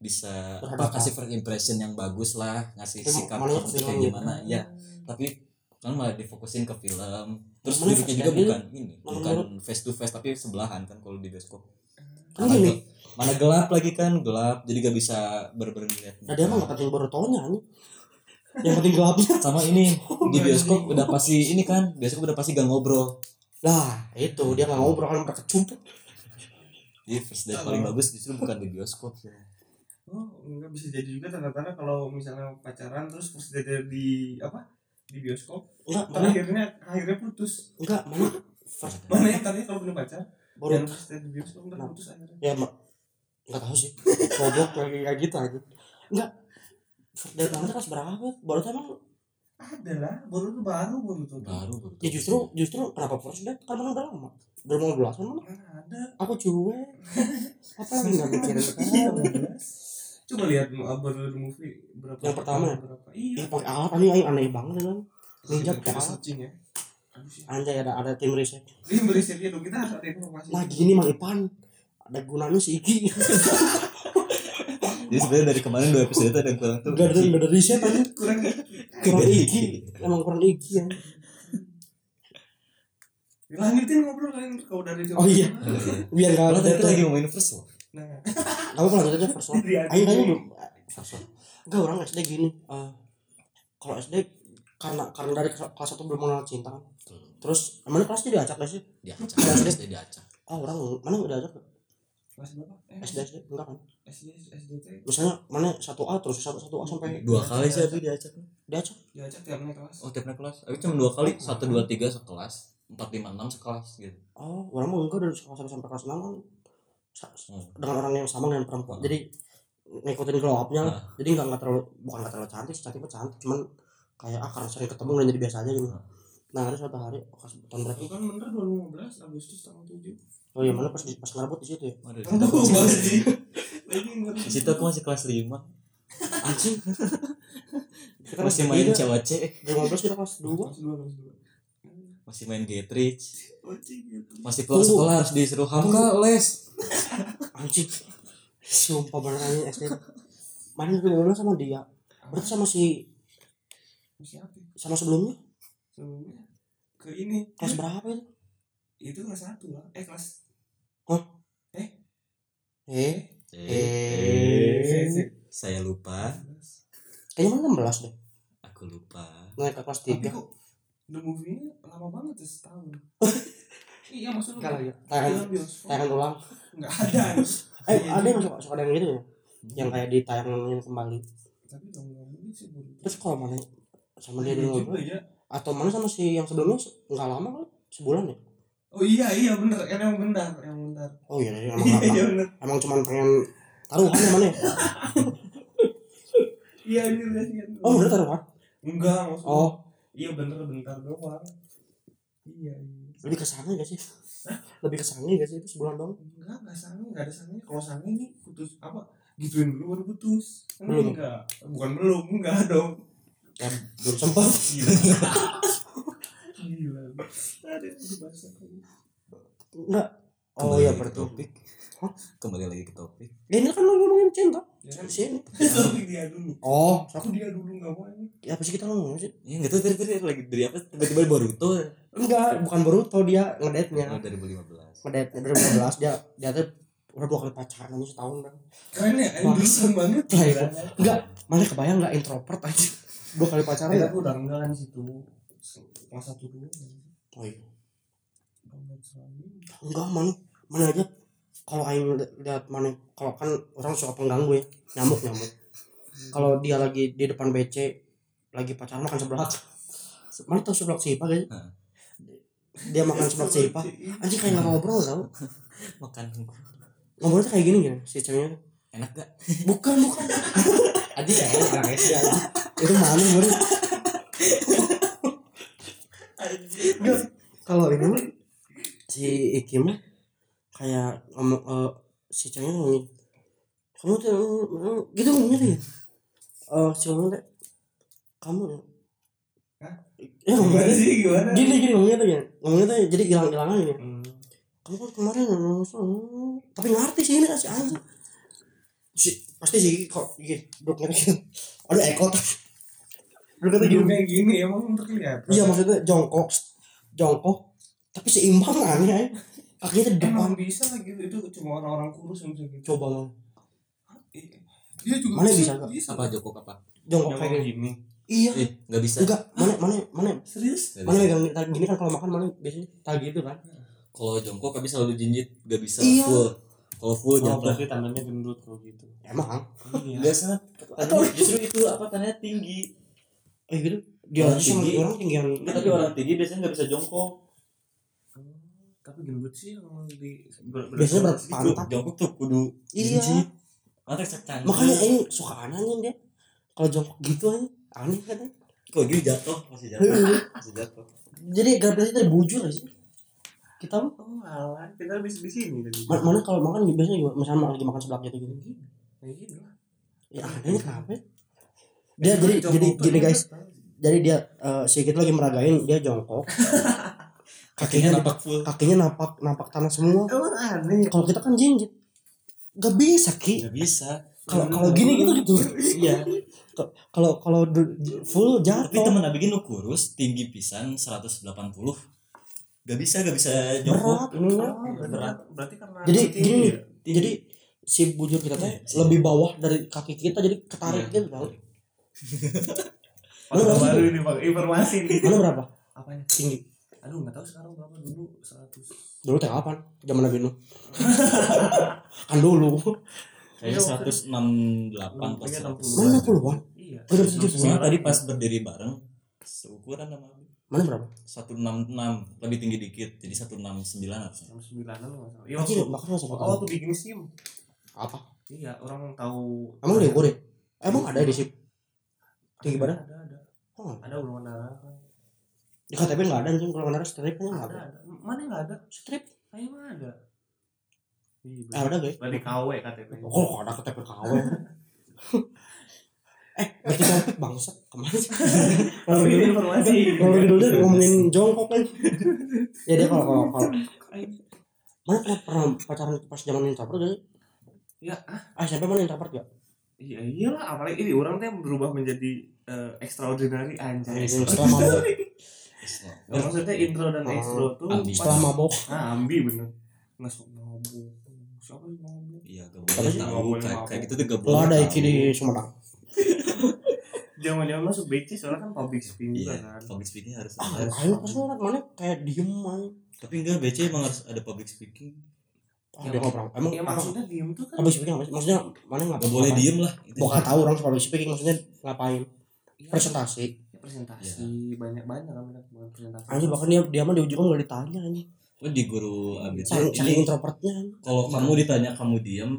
bisa apa kasih first impression yang bagus lah ngasih sikap kayak gitu. gimana. Ya tapi kan malah difokusin ke film. Terus Malah duduknya juga bukan ini bukan face to face tapi sebelahan kan kalau di bioskop. Kan mana, gini mana gelap lagi kan gelap. Jadi gak bisa berber ngeliat nah dia mah nggak penting borotonya nih yang penting gelapnya. Sama ini di bioskop udah pasti ini kan bioskop udah pasti gak ngobrol. Lah itu dia nggak ngobrol kan mereka cumput jadi first date paling bagus justru bukan di bioskop ya. Oh, enggak bisa jadi juga tanda-tanda kalau misalnya pacaran terus first date di apa? Di bioskop. enggak mana akhirnya akhirnya putus. enggak mana first Mana yang tadi kalau punya pacar? baru Yang first date di bioskop Nah. putus akhirnya. ya ma- nggak tahu sih goblok kayak kayak gitu aja enggak first date mana kelas berapa baru tuh emang Ada lah, baru tuh baru baru tuh. baru baru ya justru justru kenapa first date kan mana udah lama udah mau belas kan mana ada. aku cuek apa lagi nggak mikirin Iya, kan. Coba lihat uh, baru movie berapa Yang pertama? ya? berapa. Iya. Ih, pakai alat aneh aneh, aneh banget kan. Ninja Kita pakai alat searching ya. Anjay ada ada tim riset. Ini beri sedia dong kita harus ada informasi. nah gini mang Ipan. Ada gunanya si Iki. Jadi sebenarnya dari kemarin dua episode itu ada yang kurang tuh udah ada ada riset aja. Kurang kurang Iki. Emang kurang Iki ya. Lanjutin ngobrol kalian kau dari Oh iya. biar nggak kalau ada tadi itu lagi ngomongin first love Nah, kamu kalau lanjut aja first love Iya, ayo tanya iya. belum first love enggak orang SD gini. Eh, kalau SD karena karena dari kelas satu belum mengenal cinta kan. Terus emangnya kelas dia diacak gak sih? Diacak Kalau SD? SD diacak ah orang mana udah diacak? Nggak? kelas berapa? Eh, SD SD enggak kan? SD SDT misalnya mana satu A terus satu satu A sampai dua kali sih aku diacak. Diacak? Diajak tiap naik kelas. oh tiap naik kelas. Aku cuma dua kali satu dua tiga sekelas. Empat lima enam sekelas gitu. Oh orang mau enggak dari kelas satu sampai kelas enam kan Hmm. dengan orang yang sama dengan perempuan Hmm. jadi ngikutin glow up nya Hmm. jadi nggak nggak terlalu bukan nggak terlalu cantik cantik mah cantik cuman kayak ah karena sering ketemu dan jadi biasa aja gitu Hmm. nah ada suatu hari pas tahun berapa Itu kan bener 2015 Agustus tanggal 7. oh iya mana pas pas ngerebut di situ ya Waduh, di situ Oh, aku- masih. Lagi di situ aku masih kelas lima anjing kita masih main cewek C 2015 kita kelas dua Kelas 2 kelas 2. Masih main Getrich. Masih pulang sekolah harus disuruh hamka les. Anjing. Sumpah beneran SD mana dulu sama dia? Berarti sama si Siapa? ya? sama sebelumnya? Sebelumnya? Ke ini. kelas berapa itu? Itu kelas 1 lah. Eh kelas eh? Eh? Eh. saya lupa. Kayaknya mana 16 deh aku lupa. Naik ke kelas Tapi 3 kok the movie ini lama banget ya setahun. iya maksudnya Enggak lagi tayangan film bioskop tayangan ulang nggak ada. eh ada yang suka suka ada yang gitu ya yang kayak ditayangin kembali Tapi dong ngomongin sih terus kalau mana sama dia Iya dulu ya. atau mana sama si yang sebelumnya se- nggak lama kan sebulan ya Oh iya iya bener, emang benar, emang benar. oh iya iya, emang Iya iya benar. emang cuman pengen taruhan ya mana ya Iya ini lihat. oh bener taruhan Enggak maksudnya. oh Iya bener bentar doang. Iya iya. lebih ke gak sih lebih ke gak sih itu sebulan dong Enggak enggak sange, enggak ada sange. Kalau sange ini putus apa? Gituin dulu baru putus. Kan Belum. enggak. Bukan belum, enggak dong. ya belum sempat Gila. Ada yang bahasa enggak oh iya lagi ke berarti topik Hah? kembali lagi ke topik. Ya, ini kan lo ngomongin cinta Ya kan? sini dia dulu. oh. Aku dia dulu enggak mau ini. ya apa sih kita ngomong sih? Ya nggak tahu tadi tadi lagi dari apa? Tiba-tiba Boruto. Enggak bukan Boruto dia ngedate nya oh, 2015 ngedate dari 2015 dia dia tuh udah dua kali pacaran aja setahun kan. Keren ya, Anderson banget. Playboy. enggak mana kebayang enggak introvert aja. Dua kali pacaran ya? aku udah enggak kan di situ. Kelas satu dulu. oh iya Enggak enggak mana mana aja kalau aing li- lihat mana kalau kan orang suka pengganggu ya nyamuk nyamuk. Kalau dia lagi di depan BC lagi pacaran makan sebelah mana tau sebelah siapa guys dia makan sebelah siapa? anjing kayak nggak ngobrol tau. Makan. Ngobrolnya kayak gini ya si ceweknya. Enak gak bukan bukan. Kayak anak SD anjing. Itu mana baru kalau ini mah Kiki mah kayak ngomong eh, si ceweknya ngomongin kamu tuh gitu ngomongnya ya? Eh, si ngomong kamu Hah? ya Gimana sih? Gimana? gini gini ngomongnya tuh ya. Ngomongnya tuh jadi hilang hilangan ya. Hmm. kamu kan kemarin hmm, tapi ngerti sih ini si anjing si pasti sih kok gini duduknya gitu. Ada ekor. Duduknya Duduk gini kayak gini emang terlihat. iya maksudnya jongkok jongkok. Tapi seimbang aneh kakinya tuh di depan Emang bisa gitu itu cuma orang-orang kurus yang bisa gitu. coba mau Dia juga Mana bisa nggak? Bisa. apa jongkok apa jongkok kayak gini iya eh nggak bisa enggak mana mana mana Serius? Mana bisa. megang gini kan kalau makan mana biasanya tali gitu kan kalau jongkok bisa lalu jinjit nggak bisa Iya. full kalau full Oh, jatuh berarti tandanya gendut kalau gitu. emang Iya. biasa justru itu apa tandanya tinggi eh gitu dia Orang tinggi. orang Nggak, tapi orang tinggi biasanya nggak bisa jongkok Tapi gendut sih yang di biasanya ber- berpantat jongkok tuh kudu iya. makanya ini suka anehnya dia. Kalau jongkok gitu aja aneh kan kok gini jatuh? Masih jatuh. Masih jatuh. Jadi gravitasi tadi bujur aja sih? Kita mah? Oh, alah, kita bisa di sini tadi. ma- mana kalau makan biasanya gimana? Misalnya lagi makan sebelah gitu gitu. Kayak gitu. Lah. ya anehnya kenapa ya? dia jadi jadi gini guys jadi dia eh, si kita lagi meragain dia jongkok kakinya nampak full. kakinya napak napak tanah semua. Emang aneh. kalau kita kan jinjit. Gak bisa ki. Nggak bisa. Kalau kalau gini gitu gitu. Iya. Kalau kalau full tapi jatuh temen abigi nu kurus tinggi pisan 180 gak bisa gak bisa jongkok berat. Ininya Oh, berarti, Berat. berarti karena Jadi tinggi gini, ya? jadi si bujur kita teh Si- lebih bawah dari kaki kita jadi ketarik Iya. gitu tau Oh, Lu baru ini informasi nih. mana berapa? Apanya? tinggi Aduh, enggak tahu sekarang berapa dulu 100. dulu teh kapan? Zaman Nabi Nuh. Kan dulu. Kayaknya 168 pas Iya, 100 mana puluhan. Iya. Udah setuju Soalnya tadi pas berdiri bareng seukuran sama Abi. mana berapa? 166 lebih tinggi dikit jadi 169 harusnya. Jam 9-an enggak salah. Iya, waktu makanya masa Oh, waktu bikin SIM. apa? Iya, orang tahu. Emang dia gue emang ada di sip tinggi badan? Ada, ada. oh, Ada ada. kan? Di KTP nggak ada anjing kalau nggak ada strip kan nggak Ada, ada. Mana enggak ada? strip Kayak mana ada? Iya, eh ada guys Berarti KW KTP. oh ada KTP KW eh berarti topik bangsat ke mana sih kalau Ini dulu informasi. kalau dulu dia ngomongin jongkok kan ya dia kalau kalau kalau mana pernah pernah pacaran pas zaman introvert gak sih? Ya, ah siapa mana introvert gak? Iya iyalah apalagi ini orang teh berubah menjadi eh, extraordinary anjay. Yang mabok Nah, maksudnya intro dan Oh, extro tuh ambi. setelah mabok ah ambi bener. Nggak sok mabuk siapa yang mabuk iya tahu boleh kayak kayak gitu tuh gak lo boleh ada iki di Sumedang. Jangan jangan masuk BC soalnya kan public speaking iya juga kan. public speaking harus ah harus ayo pas ngeliat mana kayak diem man. Tapi enggak BC emang harus ada public speaking. Ah pernah. Emang ya maksudnya diem tuh kan public speaking maksudnya mana nggak gak boleh diem lah Bukan tahu orang public speaking maksudnya ngapain? Ya, presentasi. ya, presentasi banyak banyak kan bukan presentasi. Anjing bahkan dia dia mah di ujung nggak ditanya anjing. Oh, di guru abis saking saking introvertnya kalau kamu ditanya kamu diem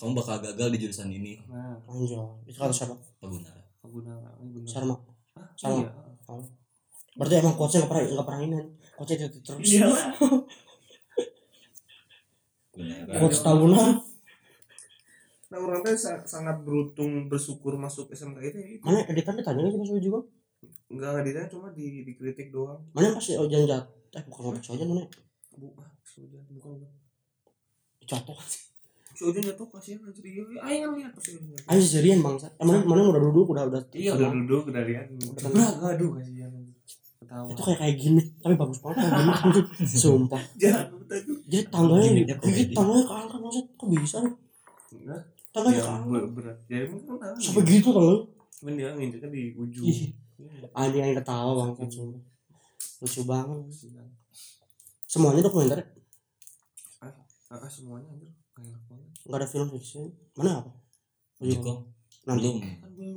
kamu bakal gagal di jurusan ini. Nah. Anjing itu kata siapa? Paguna bener. Sarma. Hah? Sama. iya. Berarti emang coachnya nggak pernah nggak pernah ini coachnya itu terus. Iya. Paguna coach tahunan nah orang teh sa- sangat beruntung bersyukur masuk SMK itu ya itu mana editan ditanya lagi mas juga enggak enggak ditanya cuma di dikritik doang. Mana pasti oh jangan jat? Eh bukan ngomong sojan mana? Bu ah sudah bukan bukan. Jatuh. Si Ujun jatuh kasihan anjir. Iya ayo kan lihat pas ayo serian bangsa emang mana udah duduk udah udah iya udah duduk udah lihat. Udah gaduh kasihan anjir. ketawa. Itu kayak kayak gini tapi bagus banget kayak gini. Sumpah. Jadi tangganya jadi tangganya keangkat maksud kok bisa enggak. Tangganya ya keangkat ber- berat. Ya emang kan sampai gitu tangganya cuman dia nginjeknya di ujung. Iya. Anjing yang ketawa bangsa sumpah lucu. Banget. Kasihan. semuanya dokumenter ah semuanya anjir. Kayak enak banget. Nggak ada film fiction mana apa? Jiko nanti. Belum. Kan anjir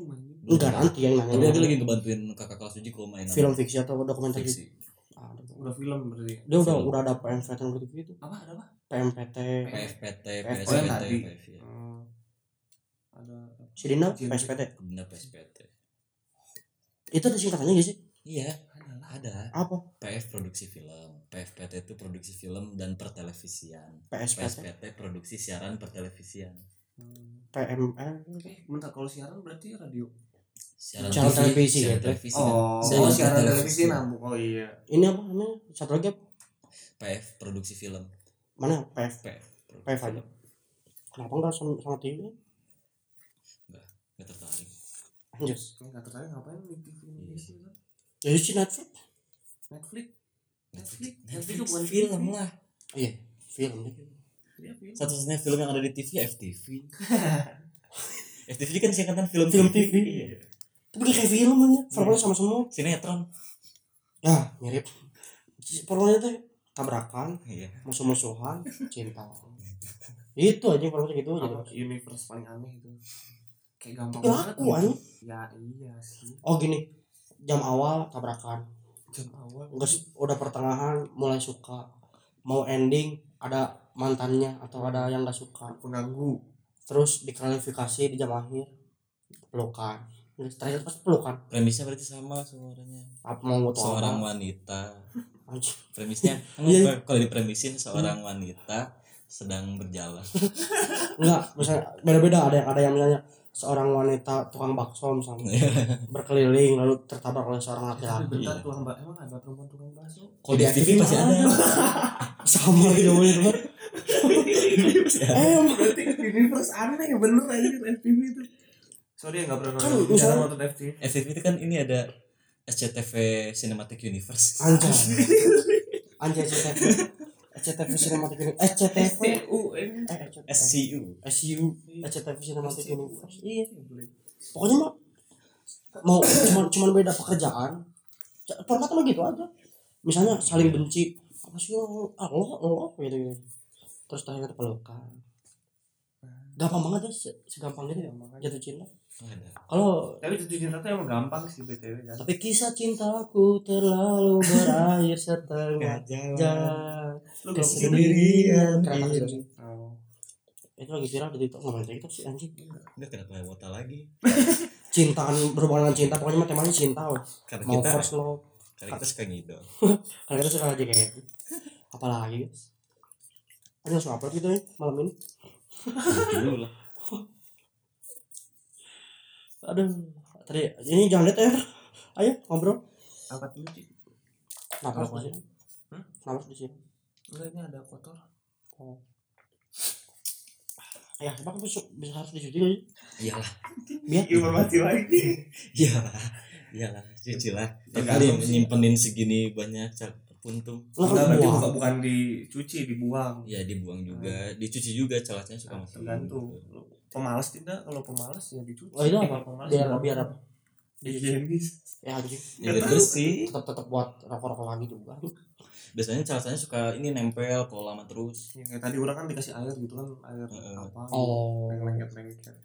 enggak nanti yang nanya. Tapi ada lagi ngebantuin kakak kelas Jiko main film fiksi atau dokumenter fiksi. ada. Udah film berarti. Dia udah udah ada PMPT gitu gitu. Apa ada apa? PMPT PFPT Oh, PSPT tadi. PF, ya. Hmm. ada Jin- PSPT Bener PSPT itu ada singkatannya gak sih? Iya ada. Apa? PF produksi film. PFPT itu produksi film dan pertelevisian. PSPT PSPT produksi siaran pertelevisian. Hmm. PML Eh, bentar kalau siaran berarti radio. siaran, Siaran televisi. siaran gitu. televisi Oh, kan. oh siaran televisi. nambung. Oh iya. ini apa namanya? Satu lagi apa? PF produksi film. Mana? PF PF PF aja. kenapa enggak sama, sama TV nggak tertarik anjir Enggak tertarik ngapain TV Indonesia kan? jadi si Netflix. Netflix. Netflix. Netflix, Netflix itu bukan film lah. Iya film. Film. satu-satunya film yang ada di TV FTV FTV kan singkatan film Film TV. Iya. tapi kayak film aja formulanya sama semua. Sinetron. Ya mirip. Formulanya tuh tabrakan iya. musuh-musuhan cinta. Itu aja formulanya gitu aja. Universe paling aneh itu. Kayak gampang banget. laku gitu. Ya iya sih. oh gini jam awal tabrakan Jam awal. Enggak udah pertengahan mulai suka mau ending ada mantannya atau ada yang nggak suka Pengganggu. terus diklarifikasi di jam akhir pelukan Terus terakhir pas pelukan premisnya berarti sama suaranya apa mau seorang apa wanita premisnya Iya, iya. kalau dipremisin seorang wanita sedang berjalan enggak misalnya beda-beda ada yang ada yang misalnya seorang wanita tukang bakso misalnya berkeliling lalu tertabrak oleh seorang Tapi laki-laki bentar Iya. tukang bakso emang ada perempuan tukang bakso. kalau di FTV masih ada sama jauh itu kan Eh, berarti universe aneh bener aja FTV itu. Sorry ya nggak pernah Kan, nonton. misalnya- nonton FTV. FTV itu kan ini ada SCTV Cinematic Universe anjay anjay SCTV SCTV Cinematic Universe. SCTV SCU SCU SCTV Cinematic Universe. Iya. Pokoknya mah mau cuman cuman beda pekerjaan. Formatnya mah gitu aja. Misalnya saling benci. Apa sih Allah Allah gitu gitu. Terus terakhir pelukan gampang banget ya se- segampang gitu ya jatuh cinta ada kalau Tapi jatuh cinta tuh emang gampang sih BTW kan. tapi kisah cintaku terlalu berakhir setengah jalan kesendirian Iya. sih? Oh. itu lagi viral di TikTok ngomongin TikTok sih anjing Enggak kenapa wota lagi cintaan berhubungan dengan cinta pokoknya mah temanya cinta karena mau kita first love karena kita suka ngidol Karena kita suka aja kayak apalagi guys. Ada langsung upload gitu ya malam ini. Dulu lah Aduh, tadi ini jangan lihat ya. Ayo ngobrol. Angkat dulu Ci. Kenapa harus di Apa? sini? Hmm? Harus di sini? Enggak ini ada kotor. Oh. Ya, emang bisa, bisa harus dicuci lagi. iyalah Biar Informasi lagi. iyalah iyalah cuci lah ya kali sih. nyimpenin segini banyak cat puntung Lah, Enggak berarti bukan, bukan dicuci, dibuang. ya dibuang juga dicuci juga celahnya suka Nah, mati tergantung. Pemalas tidak? Kalau pemalas ya dicuci. Oh, itu apa? Pemalas biar dibuang. biar apa? Higienis. Ya ya biar bersih Tetap tetap buat rokok-rokok lagi juga. biasanya celahnya suka ini nempel kalau lama terus Ya, kayak tadi orang kan dikasih air gitu kan, air Heeh. apa? Oh. Yang lengket-lengket.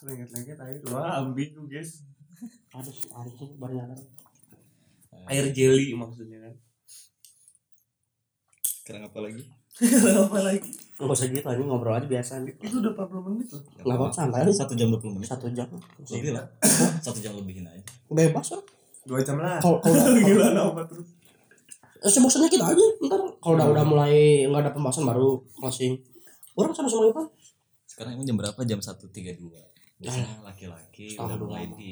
Lengket-lengket air. Wah, ambigu, guys. Aduh, anjing baru nyadar. Air jelly maksudnya kan. Sekarang apa lagi apa lagi? Enggak usah gitu anjing ngobrol aja biasa anjing. Itu udah 40 menit loh. Enggak apa santai aja. satu jam 20 menit Satu jam. lebih lah satu jam lebihin aja Bebas lah. Dua jam lah. Kalau kalau Gila apa terus? Eh, sibuk sedikit aja ntar kalau udah udah mulai nggak ada pembahasan baru closing orang sama sama Ipan sekarang emang jam berapa jam satu tiga dua biasanya laki-laki Setengah udah dua. mulai di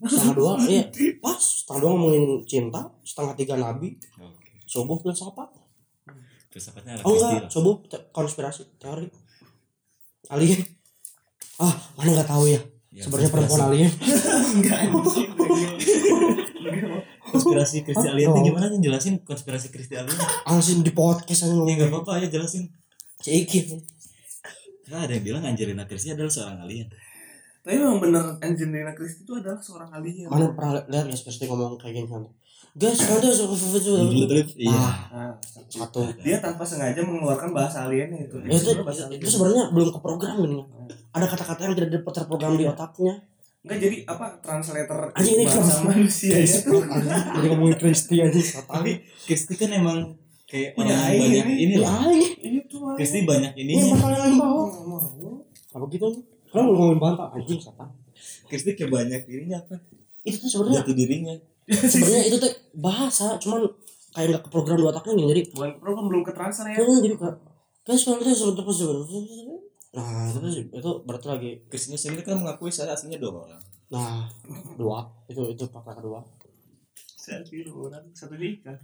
setengah dua iya pas setengah dua ngomongin cinta setengah tiga nabi oke subuh filsafat filsafatnya ada oh Kristi enggak subuh te- konspirasi teori. Alien. Ah mana nggak tahu ya? Ya, sebenarnya perempuan alien. Enggak konspirasi Kristi alien itu gimana sih? Jelasin konspirasi Kristi alien. Langsung di podcast aja ya nggak apa-apa ya jelasin. Cik Nah, ada yang bilang Angelina Christie adalah seorang alien. Tapi memang bener Angelina Christie itu adalah seorang alien. mana pernah li- lihat ya seperti ngomong kayak gini kan guys ada Iya. ah satu dia tanpa sengaja mengeluarkan bahasa aliennya itu. Ya, itu, itu alien. sebenarnya belum keprogram ini ada kata-kata yang tidak dapat terprogram di otaknya Enggak jadi apa translator Anjing, ini bahasa manusia ya. jadi ngomongin Kristi aja Tapi Christie kan emang kayak orang banyak ini. ya lah. Christie banyak ini ininya. bakal yang mau. apa gitu kalau ngomongin bantah anjing siapa Christie kayak banyak ininya apa? itu tuh sebenarnya Jati dirinya. sebenarnya itu teh bahasa cuman kayak nggak ke program di otaknya gini jadi bukan program belum ke transfer ya. Kan jadi kayak kan sekarang itu sebetulnya pas nah itu itu berarti lagi Kristina sendiri kan mengakui saya aslinya dua orang. Nah dua itu itu fakta kedua. Satu orang satu ikan.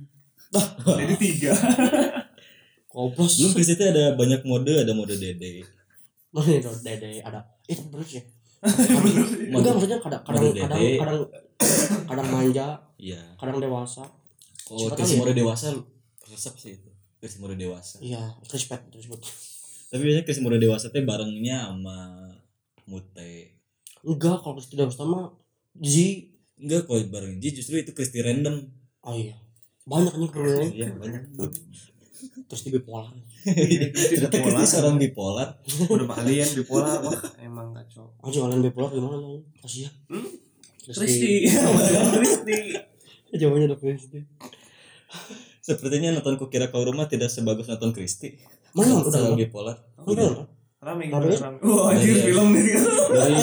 Jadi tiga. Koplos belum Kristina itu ada banyak mode ada mode dede. Mana itu dede ada. Itu bener sih. Enggak maksudnya kadang kadang Mode kadang kadang kadang manja iya. kadang dewasa. Kalau ya? mode dewasa resep sih itu. Kristina mode dewasa. Iya respect tersebut tapi biasanya Kristina mode dewasa teh barengnya sama mute. Enggak kalau tidak sama Z enggak kalau bareng Ji justru itu Kristi random. Oh iya. Banyak nih problemnya iya banyak. Terus di bipolar. Ternyata Kristi seorang bipolar. udah kalian bipolar. Wah emang kacau anjing kalian bipolar gimana tuh kasihan. Hmm? Kristi. Jawabannya udah Kristi. Sepertinya nonton Kukira Kau Rumah tidak sebagus nonton Kristi. Mana? Udah udah bipolar udah rame Rame. gitu rame. Wah anjir Iya. film nih. Dari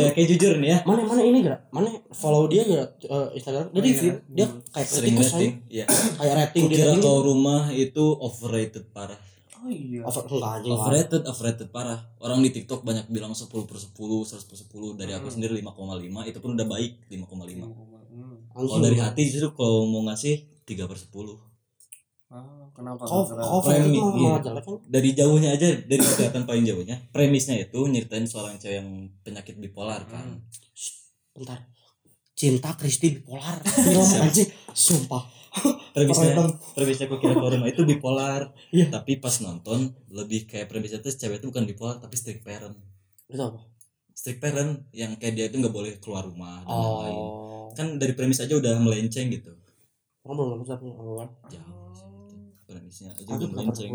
ya kayak jujur nih ya. Mana mana ini gak? Mana? Follow dia gak? Eh, Instagram? Dia di iya. feed. Dia kayak sering rating ya kayak rating dia Kukira ini. Kau Rumah itu overrated parah oh iya. Over enggak anjing lah. overrated overrated parah. Orang di TikTok banyak bilang 10 per 10 100 per 10 dari aku Hmm. sendiri 5,5 itu pun udah baik 5,5 Hmm. Kalau dari hati justru kalau mau ngasih 3 per 10 Ah, kenapa kau kau Premi, itu mah iya. kan? Dari jauhnya aja dari kelihatan paling jauhnya premisnya itu nyeritain seorang cewek yang penyakit bipolar kan. Bentar. Cinta Kristi bipolar. Film anjing sumpah premisnya premisnya kok kira rumah itu bipolar Iya. tapi pas nonton lebih kayak premisnya tuh cewek itu bukan bipolar tapi strict parent itu apa strict parent yang kayak dia itu nggak boleh keluar rumah dan lain-lain oh kan dari premis aja udah melenceng gitu kamu belum nonton tapi apa jauh sih itu. premisnya aja udah melenceng?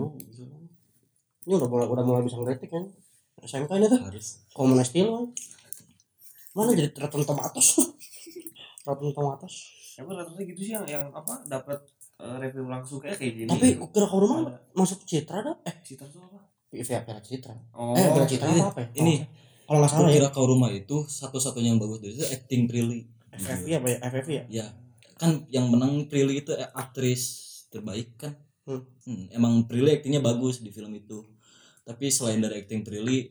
Ini udah mulai udah mulai bisa ngeritik kan. SMK ini tuh harus Steel kan. Mana jadi Rotten Tomatoes? Rotten Tomatoes. Emang rata-rata gitu sih yang yang apa dapat eh, review langsung kayak kayak gini. Tapi kira kau rumah Ada. masuk Citra dah? Eh, Cita tuh apa? via Piala Citra. Oh, eh, Citra ini- apa apa ya? ini kalau nggak salah ya. kira kau rumah itu satu-satunya yang bagus dari itu acting Prilly FFV apa ya? FFV ya? ya kan yang menang Prilly itu eh, aktris terbaik kan Hmm. Hmm, emang Prilly aktingnya bagus di film itu tapi selain dari acting Prilly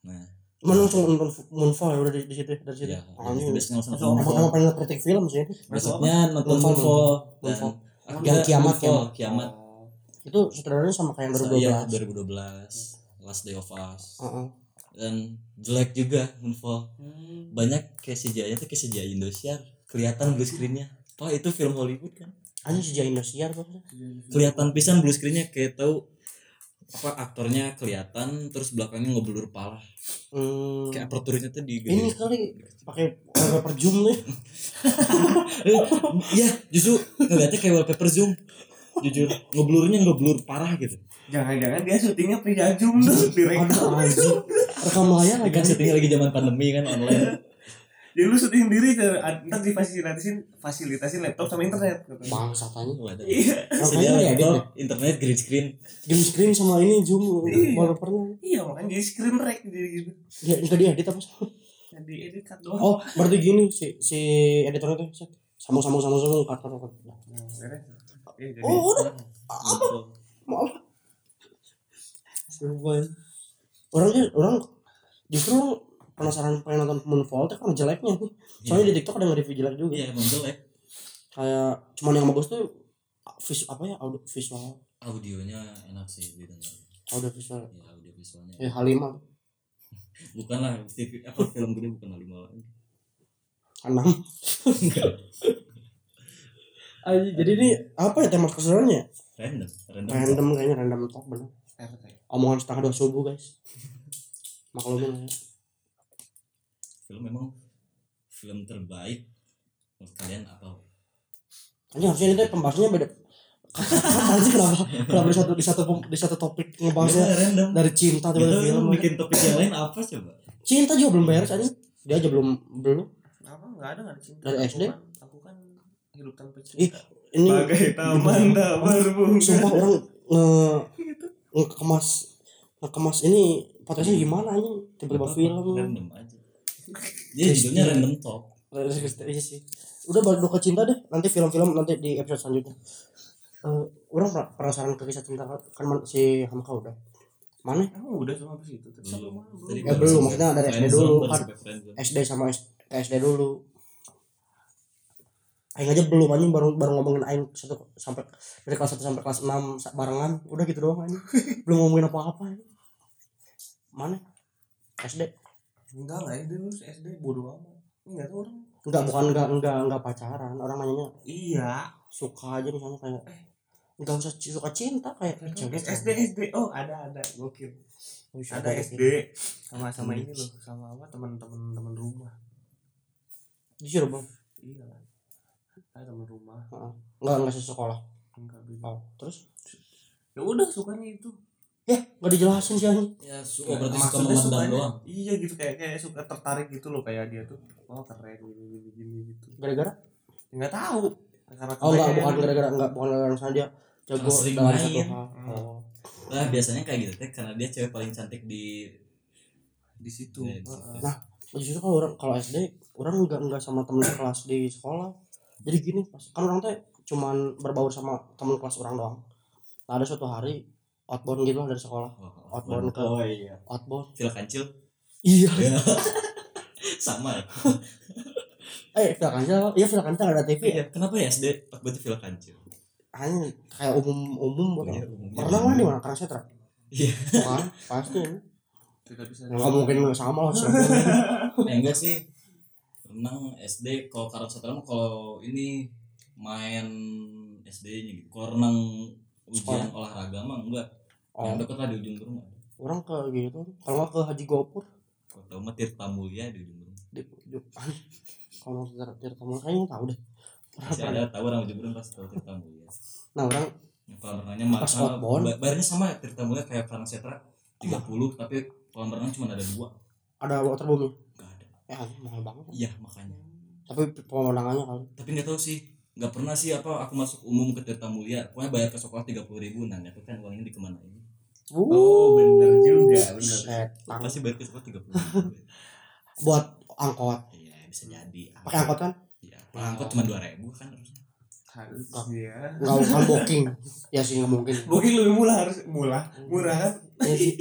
nah Mana langsung nonton Moonfall ya udah di, di situ dari situ. ya Anjing. biasanya langsung Langsung emang pengen kritik film sih. Maksudnya nonton Moonfall, Moonfall Yang kiamat, kiamat. kiamat. Oh. Itu sutradaranya sama kayak yang Iya, 2012. 2012 Last Day of Us Heeh. dan jelek juga Moonfall Hmm. banyak kayak CGI nya tuh kayak CGI Indosiar kelihatan blue screennya oh itu film Hollywood kan Anjing sejak Indosiar tuh. kelihatan pisan blue screennya kayak tahu apa aktornya kelihatan terus belakangnya ngeblur pala Hmm. kayak aperturnya tuh di Ini kali pakai wallpaper zoom nih. Iya, justru ngeliatnya kayak wallpaper zoom. Jujur, ngeblurnya ngeblur parah gitu. Jangan-jangan dia syutingnya prejajum tuh direkam. Rekam layar lagi. kan syutingnya lagi zaman pandemi kan online. Jadi lu syuting sendiri ntar difasilitasin fasilitasin laptop sama internet. katanya. Bangsat aja. Waduh. Iya. Sedia Makanya ya gitu. laptop, internet green screen. Game screen sama ini zoom Iya. wallpapernya. Iya makanya jadi screen rec jadi gitu. Ya itu dia edit apa? Jadi edit cut doang. Oh, berarti gini si si editornya tuh set. sambung sambung sambung sambung cut cut cut. Nah. Beres. Iya, jadi- Oh, udah. Gitu. Maaf. Sumpah. Orang dia orang justru orang penasaran pengen nonton Moonfall tuh kan jeleknya nih. Soalnya di TikTok ada nge-review jelek juga. Iya, emang jelek. Kayak cuman yang bagus tuh vis apa ya audio visual Audionya enak sih didengar. audio visual Ya, audio visualnya. eh Halimah Bukan lah, TV, apa film gede bukan Halimah lagi. enam Aji, jadi ini apa ya tema keseruannya Random, random. random kayaknya random talk bener RT. omongan setengah dua subuh guys maklumin lah ya Film memang film terbaik menurut kalian apa? Anjing harusnya ini pembahasannya beda apa sih kenapa kenapa di satu di satu di satu topik Ya, ngebahasnya dari cinta Kita tiba film bikin topik yang lain apa coba? cinta juga belum beres aja dia aja belum belum Apa enggak ada enggak ada cinta. Dari Aku SD? kan- Aku kan hidup tanpa Ih, cinta. ini Bagai taman tak berbunga. sumpah orang nge ngekemas ngekemas ini podcastnya gimana aja tiba-tiba film Random aja. Dia judulnya random talk. Iya sih udah balik ke cinta deh. Nanti film-film nanti di episode selanjutnya. Eh, orang penasaran ke kisah cinta kan man- si Hamka udah. Mana? Kamu udah sama apa sih itu? Belum. Ya, belum, maksudnya dari SD dulu, kan. SD sama SD dulu. Aing aja belum anjing. Baru baru ngomongin aing satu sampai dari kelas 1 sampai kelas 6 sa- barengan. Udah gitu doang anjing. Belum ngomongin apa-apa anjing. mana? SD Enggak lah SD lu SD bodo amat. Enggak tahu orang. enggak bukan enggak enggak enggak pacaran orang nanyanya Iya. suka aja misalnya kayak enggak usah suka cinta kayak cewek SD SD oh ada ada gokil. Oh, iya, Ada SD sama sama ini loh sama apa teman-teman teman rumah. jujur bang Iya. Ada teman rumah. enggak enggak sekolah Enggak gitu. oh terus Ya udah sukanya itu. Ya enggak dijelasin sih anjing Ya, su- oh, berarti suka Maksudnya memandang doang. Iya gitu kayak kayak suka tertarik gitu loh kayak dia tuh. Oh keren gini gini gini gitu. gara-gara Enggak tahu. Karena oh enggak bukan gara-gara enggak bukan gara-gara misalnya dia jago sering dalam main. satu hal Hmm. oh Nah, biasanya kayak gitu teh karena dia cewek paling cantik di di situ. Ya, di situ. Heeh. Nah, justru kalau orang kalau SD orang enggak enggak sama temen kelas di sekolah jadi gini pas kan orang teh cuman berbaur sama temen kelas orang doang nah, ada suatu hari outbound gitu dari sekolah. Oh, outbound. Ke oh iya. outbound. Villa Kancil? Iya. Ya. sama. Ya eh Villa Kancil iya Villa Kancil ada TV ya? Iya, kenapa ya SD berarti Villa Kancil? Hanya kayak umum umum buat Iya, pernah lah di mana? Karena saya Iya. kan pasti. Tidak bisa. nggak mungkin sama lah sih. Eh, enggak sih. Renang SD kalau karang setelah kalau ini main SD nya gitu. Kalau renang ujian olahraga mah enggak oh. yang dekat lah di ujung rumah orang ke gitu kalau nggak ke Haji Gopur. Kalau mah Tirta Mulia di ujung rumah di di- kalau mau tir tir tamu kayaknya tahu deh. Masih ada tahu orang ujung rumah pasti tahu Tirta Mulia. Nah orang kolam renangnya Pas sama outbound. ba- bayarnya sama Tirta Mulia kayak Karang Setra 30 tapi kolam renang cuma ada dua. Ada waterbooming enggak ada. Ya mahal banget. Iya makanya. Tapi pemandangannya kali. Tapi nggak tahu sih nggak pernah sih apa aku masuk umum ke Tirta Mulia. Pokoknya bayar ke sekolah tiga puluh ribu nah itu kan uangnya dikemanain Oh bener juga bener. Setang. pasti bayar ke sekolah tiga puluh ribu buat angkot iya bisa jadi pakai angkot kan Iya, pakai angkot cuma dua ribu kan harusnya. Harus ya. nggak bukan booking ya sih nggak mungkin Mungkin lebih murah harus murah murah kan? ya sih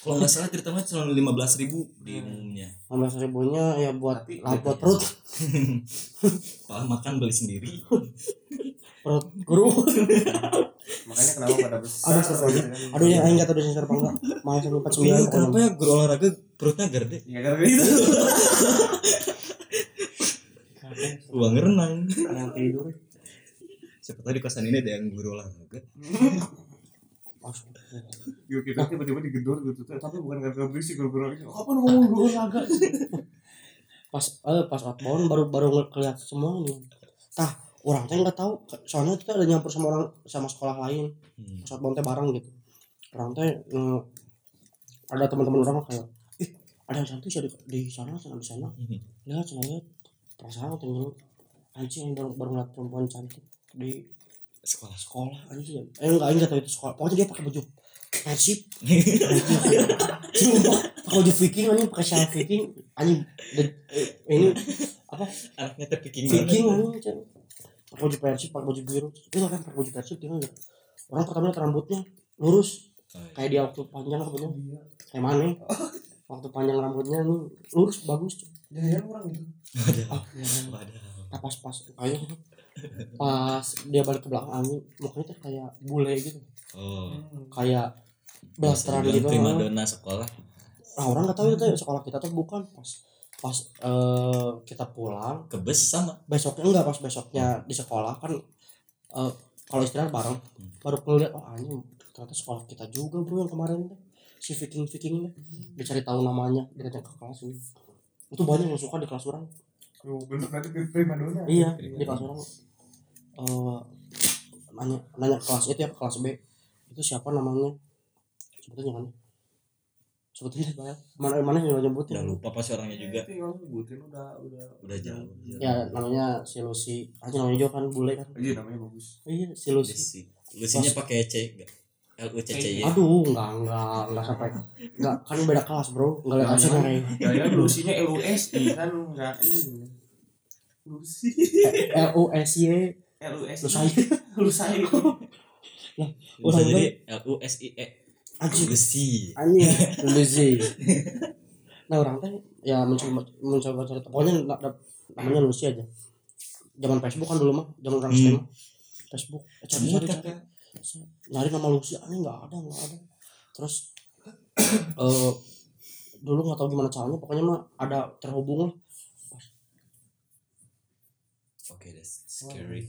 Kalau nggak salah terutama cuma lima belas ribu di umumnya. enam belas ribunya ya buat Tapi- lah, buat perut Kalau makan beli sendiri. perut guru Makanya kenapa pada besar? Aduh, seru aja. aduh yang aing nggak tahu desain apa enggak malah sampai empat sembilan kenapa ya guru olahraga perutnya gede? Ya karena itu. Uang renang. yang tidur Siapa tahu di kosan ini ada yang guru olahraga. Yuk kita tiba-tiba digedor gitu tuh. Tapi bukan gara-gara berisik gara-gara ini. Kapan ngomong dulu olahraga? pas eh pas outbound baru baru ngeliat semua nih tah orang teh nggak tahu soalnya kita ada nyampur sama orang sama sekolah lain Hmm. pas outbound teh bareng gitu orang teh nge- ada teman-teman orang kayak ih ada yang cantik sih di, di sana sana di sana lihat sana lihat perasaan tinggal anjing yang baru baru ngeliat perempuan cantik di Sekolah. sekolah anjing eh enggak enggak tahu itu sekolah. Pokoknya dia pakai baju persib. Pakai baju viking anjing pakai shawl viking anjing. Eh, ini apa? Anaknya terpiking viking anjing Cen. pakai baju persib pakai baju biru. Dia kan pakai baju persib dia nggak? Orang pertama lihat rambutnya lurus. Kayak dia waktu panjang rambutnya. Kayak mana? Waktu panjang rambutnya nih lurus bagus Jangan orang itu. ah ya. Wadah. Nah, pas pas kayak pas dia balik ke belakang mukanya tuh kayak bule gitu. Oh. kayak blasteran gitu. Prima donna sekolah. nah orang nggak tahu itu ya sekolah kita tuh bukan. Pas pas eh, kita pulang. Ke bus sama. besoknya enggak pas besoknya di sekolah kan eh, kalau istirahat bareng. Baru ngeliat oh anjing ternyata sekolah kita juga bro yang kemarin tuh. Si viking viking tuh dicari tahu namanya dia ke kelas ini. Itu banyak yang suka di kelas orang Tuh, bener berarti prima donna. iya di kelas orang eh nanya nanya ke kelas itu ya ke kelas B itu siapa namanya sebetulnya kan sebetulnya banyak mana mana yang Udah nyebutin lupa pasti orangnya juga. Tapi kalau sebutin udah udah Udah jauh. ya namanya si Lucy aja namanya juga kan bule kan Iya namanya bagus. iya si Lucy Lucy. Lucynya pakai C enggak? L U C C Y. aduh enggak enggak enggak sampai enggak kan beda kelas bro enggak lihat hasilnya kayak Ya ya lusinya LUS kan enggak ini. Lucy. L U S Y. L U S lu saya. Lu saya bisa Orang jadi L U S I E. Lucy. Anjing. Lucy. Nah orang teh ya mencoba mencoba cerita. Pokoknya na- namanya Lucy aja. Zaman Facebook kan dulu mah zaman orang Hmm. STM Facebook. Eh, cari cari cari nyari nama Lucy aneh nggak ada nggak ada. Terus eh dulu nggak tahu gimana caranya. Pokoknya mah ada terhubung lah oke that's scary.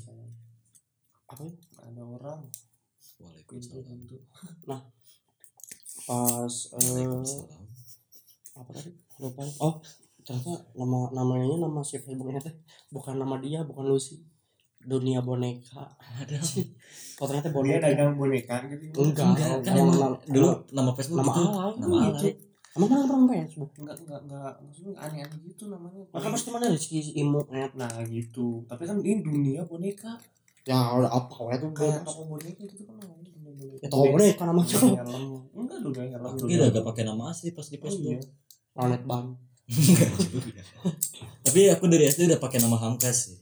apa ya? ada orang. Waalaikumsalam. Pintu pas eh Waalaikumsalam apa tadi? Lupa. Oh ternyata nama namanya nama si Facebooknya teh bukan nama dia bukan Lucy. Dunia boneka. Ada. Oh ternyata dia boneka. dagang boneka gitu. Enggak enggak kan nama- dulu nama Facebook nama gitu nama gitu. Emang mana orang Facebook? Enggak enggak enggak maksudnya aneh-aneh gitu namanya. Maka pasti mana Imo net nah gitu. Tapi kan ini dunia boneka. Ya udah apa ya tuh? Kayak toko boneka gitu kan namanya ya toko boneka namanya. Dunia helm. Enggak dunia dunia kira gak pakai nama asli pas di Facebook. Iya. planet ban tapi aku dari SD udah pakai nama Hamkas sih.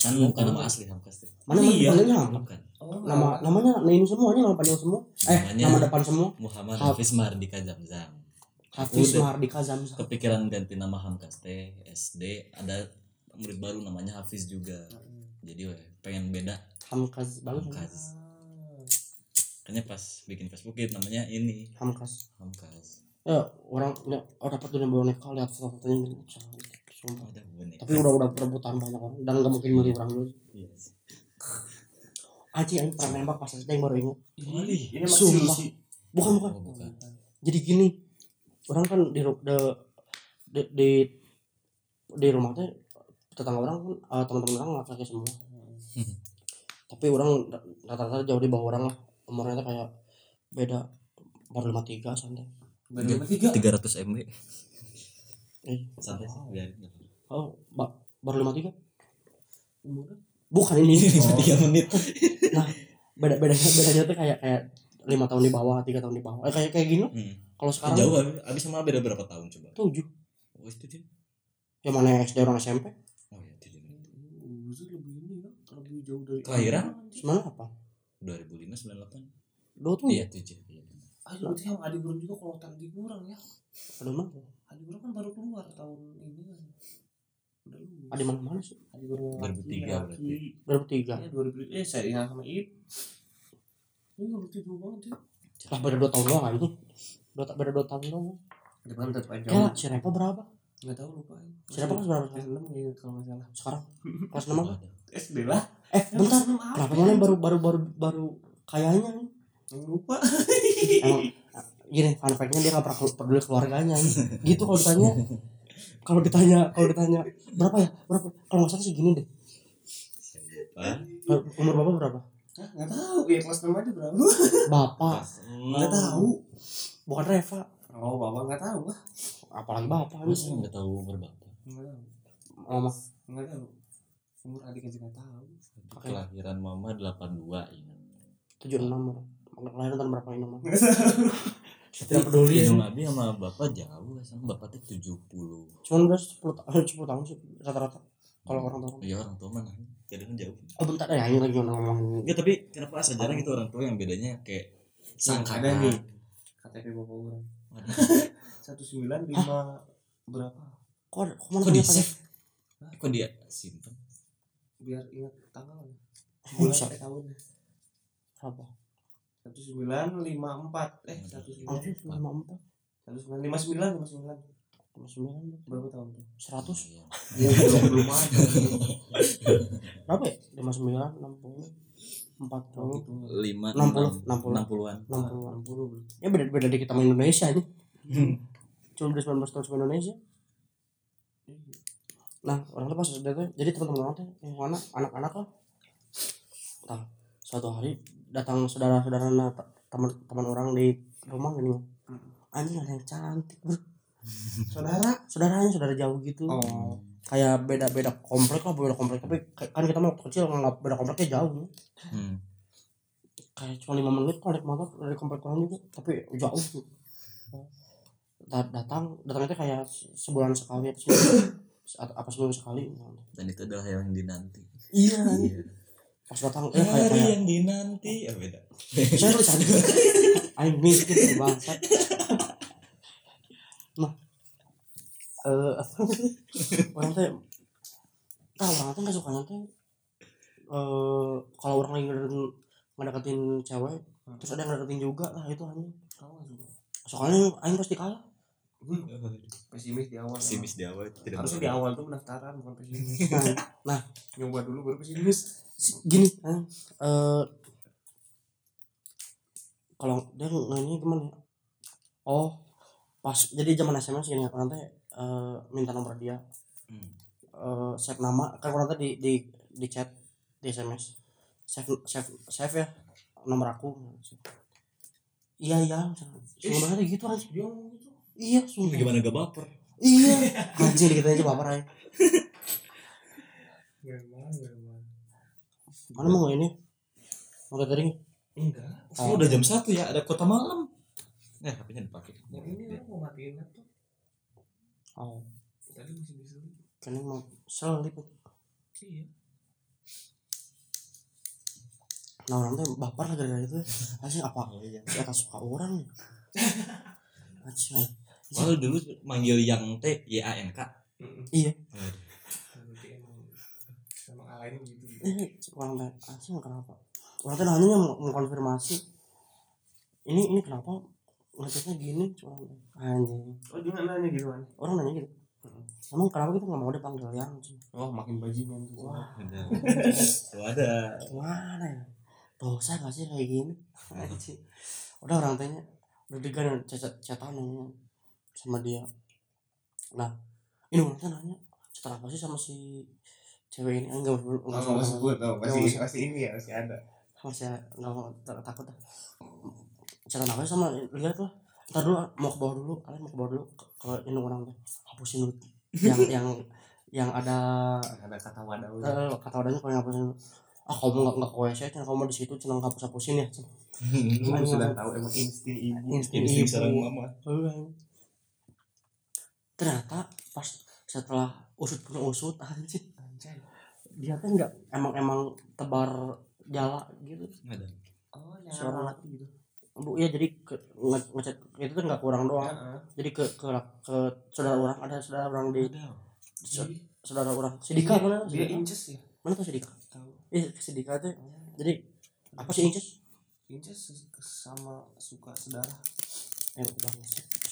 Kan bukan nama asli Hamkas tuh mana Iya. iya. Oh nama namanya nah ini semuanya nama panjang semua eh Namanya- nama depan semua Muhammad Haf- Hafiz Mardika Zamzam Hafiz Udah. Mardika Zamzam kepikiran ganti nama Hamkas teh SD ada murid baru namanya Hafiz juga jadi weh, pengen beda Hamkaz banget Hamkas makanya pas bikin Facebook gitu namanya ini Hamkaz Hamkas ya orang ya, oh dapat dunia boneka lihat foto-fotonya gitu sumpah tapi udah udah perebutan banyak orang dan nggak mungkin milih orang dulu Iya. Aji yang pernah nembak pas SD yang baru ingat ini masih Sumpah. Bukan bukan. Oh, bukan. jadi gini orang kan di de, di, di di rumah teh tetangga orang kan eh, teman-teman orang laki-laki semua. Tapi orang rata-rata jauh di bawah orang lah. Umurnya tuh kayak beda baru lima tiga santai baru lima tiga? 300 MB eh santai sih biarin oh ba- baru lima tiga? Umurnya? Bukan ini. Tiga menit nah beda bedanya bedanya tuh kayak kayak lima tahun di bawah tiga tahun di bawah. Eh, kayak kayak gini hmm. kalau sekarang jauh abis, abis sama beda berapa tahun coba? Tujuh. Oh itu dia. Yang mana SD orang SMP oh iya tujuh lebih ini kan? Lebih jauh dari Kelahiran? semana apa? 2005 98 dua tuh. Iya tujuh. Iya. ah berarti sama adik kurang juga kalau tadi kurang ya. Aduh mana adik kurang kan baru keluar tahun ini. kan ada mana mana sih? adik kurang 2003 berarti. baru tiga ya 2000 eh saya ingat sama Ip. Ini nggak berarti dua banget ya lah beda dua tahun doang ini dua beda dua tahun doang. Depan tetap aja ya si Repa berapa? Nggak tahu lupa. Ya si Repa kelas berapa? Kelas sekarang enam ya kalau nggak salah. Sekarang? Kelas enam apa? Ada. SD lah. Eh bentar. kenapa mana baru baru baru baru kayaknya? Lupa. Emang gini fun fact-nya dia nggak pernah peduli keluarganya gitu kalau ditanya kalau ditanya kalau ditanya berapa ya? Berapa? Kalau nggak salah sih gini deh. Siapa? umur bapak berapa? Nggak tahu. Ya kelas enam aja berapa? Bapak. Nggak tahu. Bukan Reva. Oh bapak nggak tahu lah. Apalagi bapak. Masa ini nggak tahu umur bapak? Nggak tahu. Mama. Nggak tahu. Umur adik aja nggak tahu. Kelahiran mama 82 ingat. Tujuh enam kelahiran tahun berapa ini mama tidak peduli ya Indung Abi sama bapak jauh sama bapak tuh 70 cuman udah sepuluh tahun sepuluh tahun sih rata-rata kalau orang tua. Ya orang tua mana? Jadi kan jauh. Oh bentar ya ini lagi ngomong Enggak tapi kenapa asa jarang gitu orang tua yang bedanya kayak ada nih KTP bapak orang. Satu sembilan lima berapa? Kok kok dia save? Kok dia simpen? Biar ingat tanggalnya Oh, bulan eh tahunnya berapa satu sembilan lima empat. Eh satu sembilan lima. Empat. satu sembilan lima sembilan lima sembilan. lima sembilan berapa tahun tuh? Seratus. Iya. ya belum belum ada berapa ya? lima sembilan enam puluh empat puluh. Lima 60, enam 60. enam puluhan enam puluh. enam puluh ya beda beda dikit sama Indonesia nih cuma udah sembilan belas tahun sama Indonesia. Nah orang tuh pas SD tuh jadi teman-teman orang tuh yang mana? Anak-anak lah. Nah suatu hari datang saudara-saudara na- teman teman orang di rumah gini. Anjing ada yang cantik bro. Saudara? Saudaranya saudara jauh gitu. Oh. Kayak beda beda komplek lah beda komplek. Tapi kan kita mah waktu kecil nggak beda kompleknya jauh hmm. kayak cuma lima menit kalau naik motor dari komplek orang juga. Tapi jauh tuh Da- datang datangnya tuh kayak sebulan sekali apa seminggu. Atau apa seminggu sekali. Dan itu adalah yang dinanti. Iya iya pas datang eh kayak kayak yang dinanti. Ya beda. Saya tuh sadar I miss it bangsat. Nah eh orang teh ah orang teh nggak sukanya teh eh kalau orang lagi ngedeketin, ngedeketin cewek terus ada yang ngedeketin juga lah itu hanya suka? soalnya aing pasti kalah Pesimis di awal. pesimis di awal tidak Harusnya di awal tuh pendaftaran bukan pesimis. nah Nyoba dulu baru pesimis. gini eh eh, kalau dia nanya gimana ya? oh pas jadi zaman SMS gini orang teh eh, minta nomor dia Hmm. eh save nama kan orang teh di di di chat di SMS save save save ya nomor aku iya iya sebenarnya gitu aja Dia ngomong gitu. Iya. Sumpah gimana gak baper? Iya. Anjing dikit aja baper aja. Gimana, gimana. mana mau ini? Mau tadi Enggak. oh, udah jam satu ya ada kota malam. Eh HP-nya dipakai. Yang ini mau matiin laptop. oh. Tadi masih bisa. kan mau selip Iya. nah orang tuh baper lah gara-gara itu. Asli apa oh iya atas suka orang. Nih Anjing. kalau dulu manggil yang T Y A N K. Iya. Emang alay gitu. orang teh anjing kenapa? Orang teh nanya mau mengkonfirmasi ini ini kenapa ngechatnya gini? Cuma anjing. Oh dia nggak nanya gitu kan? orang nanya gitu. Emang kenapa kita nggak mau dipanggil yang Oh makin bajingan tuh. wah. Ada. Tuh ada. Mana ya? Dosa gak sih kayak gini? Anjing. Udah orang tanya udah degan chat chatan nanya sama dia. Nah ini orang nanya chat apa sih sama si cewek ini? Enggak enggak Nggak mau sebut Nggak masih masih ini ya masih ada. masih nggak mau tak- takut chatan apa sih sama lihat lah. Ntar dulu mau ke bawah dulu kalian mau ke bawah dulu kalau ini orang teh hapusin dulu. Yang yang yang ada Ada kata wadah. eh, kata wadahnya kalau hapusin dulu. Ah kamu nggak nggak ke WC kan kamu di situ cuma hapus hapusin ya Lu sudah tahu emang insting ibu. insting insting ibu. seorang mama. Heeh. Ternyata pas setelah usut punya usut anjing Anjay. dia kan nggak emang emang tebar jala gitu ada Oh yang Seorang- mati gitu. bu ya jadi ke, nge- ngechat itu tuh nggak kurang doang Heeh. jadi ke ke ke saudara orang ada saudara orang di saudara orang Sidika mana Dia Sidika? inces ya. mana tuh Sidika Tahu. eh Sidika tuh jadi apa sih inces Inces sama suka saudara. eh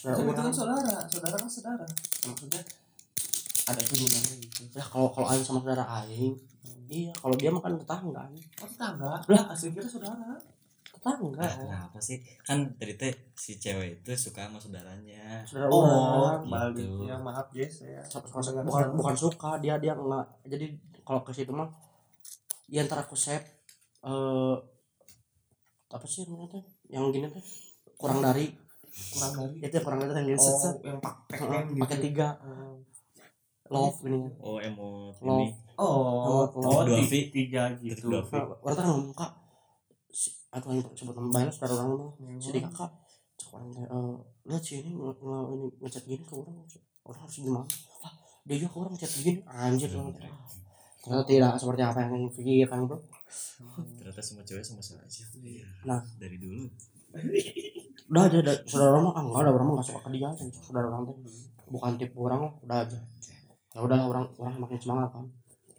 saudara Kan itu kan saudara, saudara kan saudara. Maksudnya ada turunannya gitu. ya kalau kalau aing sama saudara aing iya kalau dia makan tetangga anjing. Oh tetangga? Lah. asli kira saudara. tetangga Nah, kenapa sih kan dari teh si cewek itu suka sama saudaranya saudara Oh, orang gitu. Ya maaf guys ya. bukan bukan suka dia dia nggak jadi kalau ke situ mah ya ntar aku save eh apa sih namanya tuh yang gini tuh kurang dari kurang dari. itu yang kurang dari yang gini set, set. Oh, yang pakai pakai tiga. Oh. love gini oh emot Lo- ini. Oh, Oh, oh, tiga gitu. orang tuh ngomong kak aku yang sebut saudara orang si dia kakak eh lihat sih ini ini ngechat gini ke orang orang harus gimana? Ah dia juga ke orang ngechat gini. Anjir. Orang teh ternyata tidak seperti apa yang pikirkan bro. Ternyata semua cewek sama saja. Iya Nah. dari dulu udah aja ada saudara orang mah ah, enggak ada orang nggak suka ke dia saudara orang teh. Bukan tipe orang udah aja. Ya udah orang orang makin semangat kan.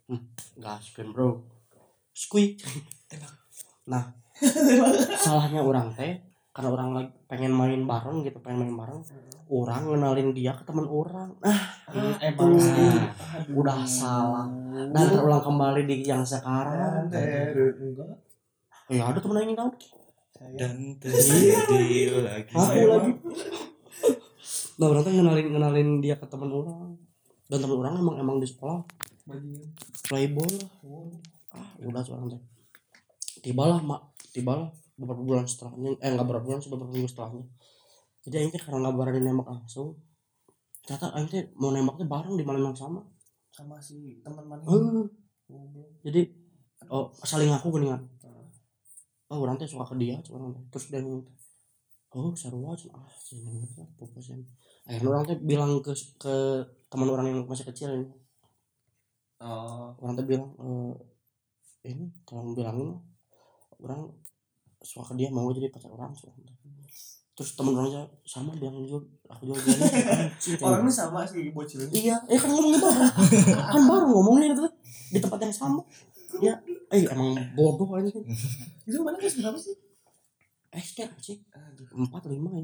Hmm, gaskeun bro. Skui nah salahnya orang teh karena orang lagi pengen main bareng gitu pengen main bareng orang ngenalin dia ke teman orang. Ah Ah, itu emang sih udah salah. Dan terulang kembali di yang sekarang. Enggak. ya ada temen yang tahu Saya dan terjadi lagi. Aku lagi. Nah orang tuh ngenalin ngenalin dia ke teman orang. Dan teman orang emang emang di sekolah. Playboy lah. Ah udah seorang teh tibalah mak. Tibalah beberapa bulan setelahnya. Eh nggak beberapa bulan sih beberapa minggu setelahnya. Jadi teh karena nggak berani nembak langsung ternyata teh mau nembaknya bareng di malam yang sama. Sama si teman mana Goblok. jadi oh saling ngaku gini kan oh orang teh suka ke dia cuma orang teh terus dia ngomong oh seru aja ah sini pupus yang akhirnya orang tuh bilang ke ke teman orang yang masih kecil ini. Oh. Orang tuh bilang eh, ini tolong bilangin orang suka ke dia mau jadi pacar orang terus temen orangnya sama bilangin juga aku juga kayak orangnya sama sih bocil Iya, eh kan ngomong itu kan baru ngomongnya itu di tempat yang sama. Ya, eh emang bodoh aja. itu mana kelas berapa sih Eh, sih empat lima ya.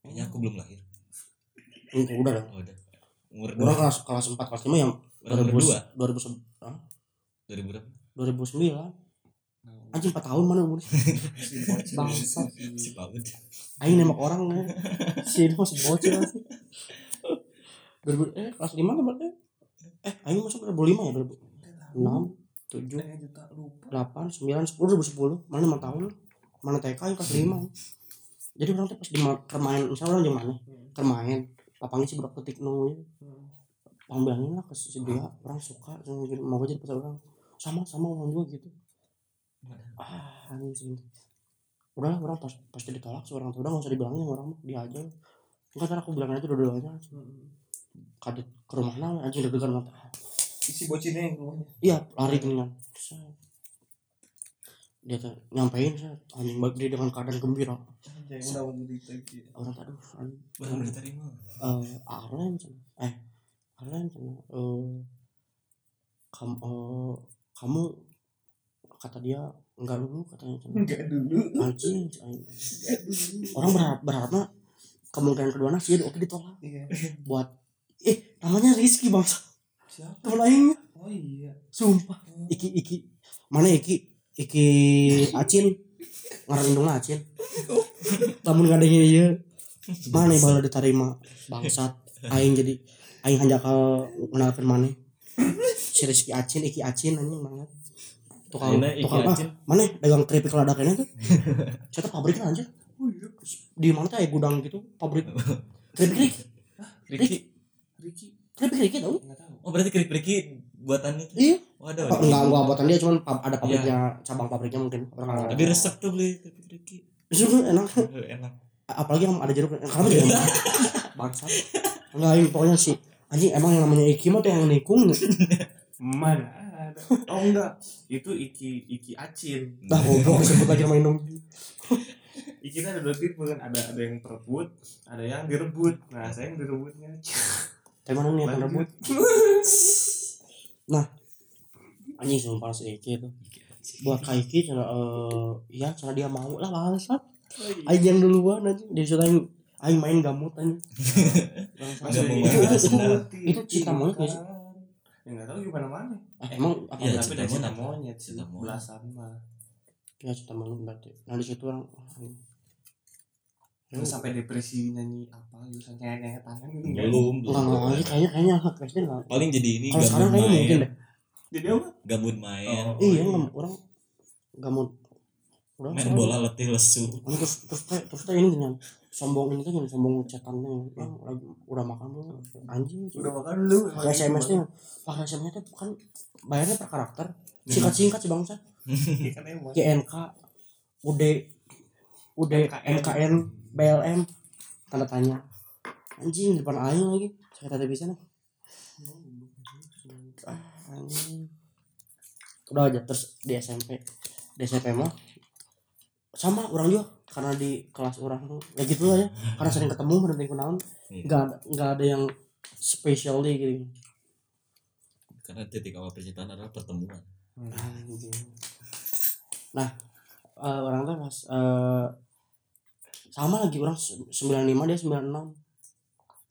kayaknya aku belum lahir Enggak udah dong. oh, udah umur dua kelas kelas empat kelas lima yang umur dua dua ribu ah, dari berapa dua ribu sembilan. Anjing empat tahun mana umurnya? Bangsat. si banget Aing nembak orang ya. Si ini masih bocil sih. 2000 eh kelas lima berarti. Eh, Aing masuk dua ribu lima ya dua ribu enam tujuh delapan sembilan sepuluh ribu sepuluh. Mana lima tahun? Mana TK yang kelas lima. Jadi orang tuh pas di ma- kermain misalnya orang di mana? Kermain papangnya si budak petik nungguin Pang bilangin lah ke si dia orang suka mau jadi pacar orang. Sama sama orang juga gitu. Ah anjing. Udahlah orang pas pasti ditolak seorang tuh udah gak usah dibilangin sama orang dia aja enggak ntar aku bilangin aja dua-duanya. Kadet ke rumah nang anjing deg-degan mata isi bocilnya yang keluarnya iya lari dengan dia tuh nyampein saya anjing baik dia dengan keadaan gembira. Yang udah menderita gitu. Orang aduh anjing. Baru diterima eh Arlen eh Arlen eh kamu eh, kamu kata dia enggak dulu katanya enggak dulu. Anjing anjing. orang berharap berharapnya kemungkinan kedua nasi oke ditolak. Iya. Buat eh namanya Rizky bangsa siapa? Temen aing oh iya. Sumpah. Iki iki. Mana iki? Iki acin ngarang indungna acin namun gak ada iya. Mana baru diterima? Bangsat. Aing jadi aing hanjakal ngenalkeun mana? Si Rizky acin iki acin anjing banget tukang tukang ah Acin. mana? Dagang keripik lada kayaknya tuh. Saya pabrik aja oh iya. Di mana tuh ya gudang gitu? Pabrik. Keripik Riki? Ricky keripik keripik tau? Nggak tahu oh berarti krik Riki buatan itu? Iya. Waduh. Oh, enggak enggak buatan dia cuman pab- ada pabriknya cabang pabriknya mungkin. Orang tapi resep tuh beli krik Riki Justru enak. Enak. Apalagi yang ada jeruk. Juga enak. bangsat. Enggak ini pokoknya sih. Anjing emang yang namanya Iki mah tuh yang nikung. Mana ada oh enggak? Itu iki iki acin. Dah goblok disebut lagi sama Indung iki kan ada dua tipe kan. Ada ada yang perebut ada yang direbut. Nah saya yang direbutnya mana nih yang rebut anjing sumpah si Iki itu. Buat Kak Iki cara eh iya cara dia mau lah bangsat aing yang duluan anjing. Dia sudah aing aing main gamut mau Iya, main. seperti Itu cinta monyet nggak sih? kan. ya nggak tahu gimana mana. Ah, emang apa Iya, tapi cinta monyet. Cinta monyet. belasan mah. Ya cinta monyet berarti. Nah di situ orang terus sampai depresi nyanyi apa gitu sampai nyayat tangan gitu belum belum. Enggak lagi kayaknya kayaknya anak SD enggak. paling jadi ini Kalau sekarang gabut kayaknya mungkin deh. jadi apa? Gabut main. Oh. Iya, enggak orang mau udah main bola letih lesu. Ini terus terus teh terus teh ini gini sombong ini tuh gini sombong cetannya yang lagi udah makan belum? Anjing. Udah makan dulu pakai SMS nya pakai SMS nya tuh kan bayarnya per karakter. Singkat singkat sih bangsa Iya kan emang. JNK UD UD MKN. BLM tanda tanya anjing depan aing lagi. Saya tadi bisa nih. Anjing udah aja terus di SMP di SMP mah sama orang juga karena di kelas orang tuh ya gitu ya karena sering ketemu berhenti kenalan. Iya. nggak ada nggak ada yang spesial deh gitu. Karena titik awal percintaan adalah pertemuan. Anjing. nah eh, orang tuh pas eh, sama lagi orang se- 95 dia 96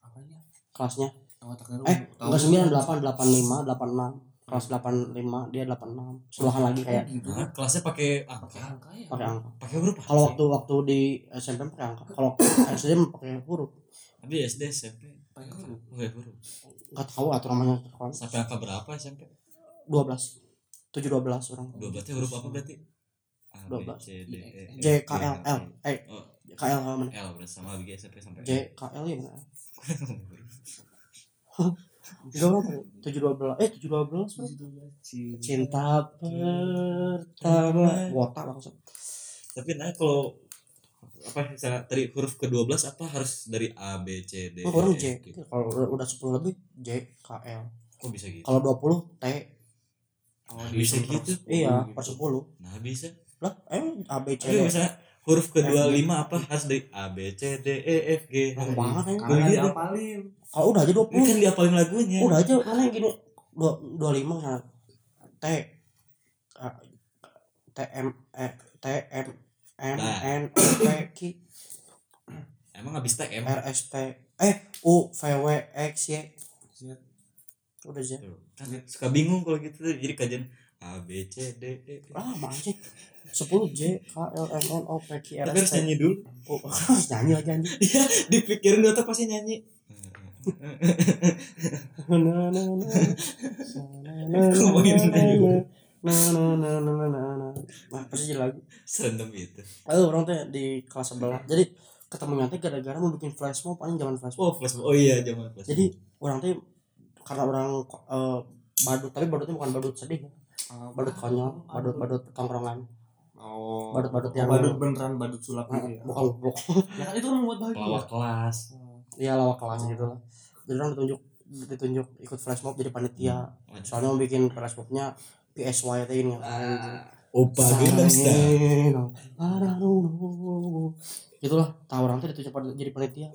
apanya? Kelasnya. Tahu eh enggak 98 85 86 kelas 85 dia 86 sebelahan lagi kayak. Gitu nah, kelasnya pakai angka? Angka ya pakai angka. Pakai huruf kalau waktu waktu di SMP pakai angka. Kalau SD pakai huruf. Tapi SD SMP pakai huruf. Pakai huruf. Nggak tahu aturan namanya. Sampai angka berapa SMP 12 7 12 orang. Dua berarti huruf apa berarti? A B 12. C D E J K L L eh Oh. K L mana L berarti sama lagi SMP sampai J K L ya mana Enggak orang tujuh dua belas eh tujuh dua belas cinta cinta pertama wota maksud tapi nah kalau apa misalnya tadi huruf ke-12 apa harus dari A B C D Oh, orang E, J. F, G? Kalau udah, udah 10 lebih J K L. Kok bisa gitu? Kalau 20 T. Nah, bisa gitu. Iya, per 10. Nah, bisa. Lah, emang A B C Tapi D. misalnya huruf ke-25 apa harus dari A B C D E F G. Lama banget ya. Karena Gitu. diapalin. Kalau udah aja Ini 20. kan diapalin lagunya. Udah aja mana yang gini. Dua- 25 sana. T A, T M E T M M Nah. N O P Q Emang habis TM. R S T eh U V W X Y. Udah aja. Kan suka bingung kalau gitu jadi kajian A B C D E. Ah, 10 J K L M N O P Q R Tapi harus S T. nyanyi dulu. Oh, harus nyanyi lagi anjing. Iya, dipikirin dulu tuh pasti nyanyi. Na, na, na, na. Na, na, na, Ngomongin na, lagu. na, na, na, na, na, na, na. Nah, pasti jadi lagu. Serendam itu. Aduh, orang tuh di kelas sebelah. Jadi ketemu nanti gara-gara mau bikin flash mob paling zaman flash mob. Oh, flash. Oh iya, zaman flash. Jadi orang tuh karena orang eh, badut tapi badutnya bukan badut sedih ya. badut konyol badut badut tongkrongan Oh. badut badut yang badut beneran badut sulap gitu ya. bukan goblok Ya kan itu kan membuat bahagia. Pelawak kelas. Iya lawak kelas gitu lah. Jadi orang ditunjuk ditunjuk ikut flash mob jadi panitia. Soalnya mau bikin flash mobnya PSY itu ini. Opa Gangnam Style. gitu lah tahu orang tuh ditunjuk jadi panitia.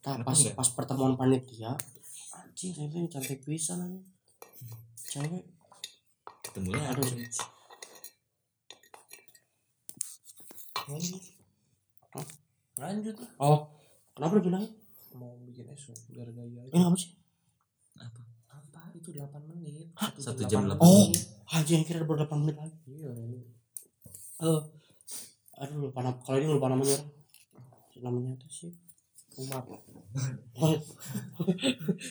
Nah, pas pas pertemuan panitia anjing ini cantik bisa nih cewek. Ketemunya aduh Lanjut lah. oh kenapa lu pindahin Mau bikin esok gara-gara aja. ini apa sih Apa? Itu 8 menit. Satu jam delapan delapan Oh. menit. anjing kira baru 8 menit lagi Iya, eh aduh lupa nama kalau ini lupa namanya orang. namanya tuh sih Umar. oh,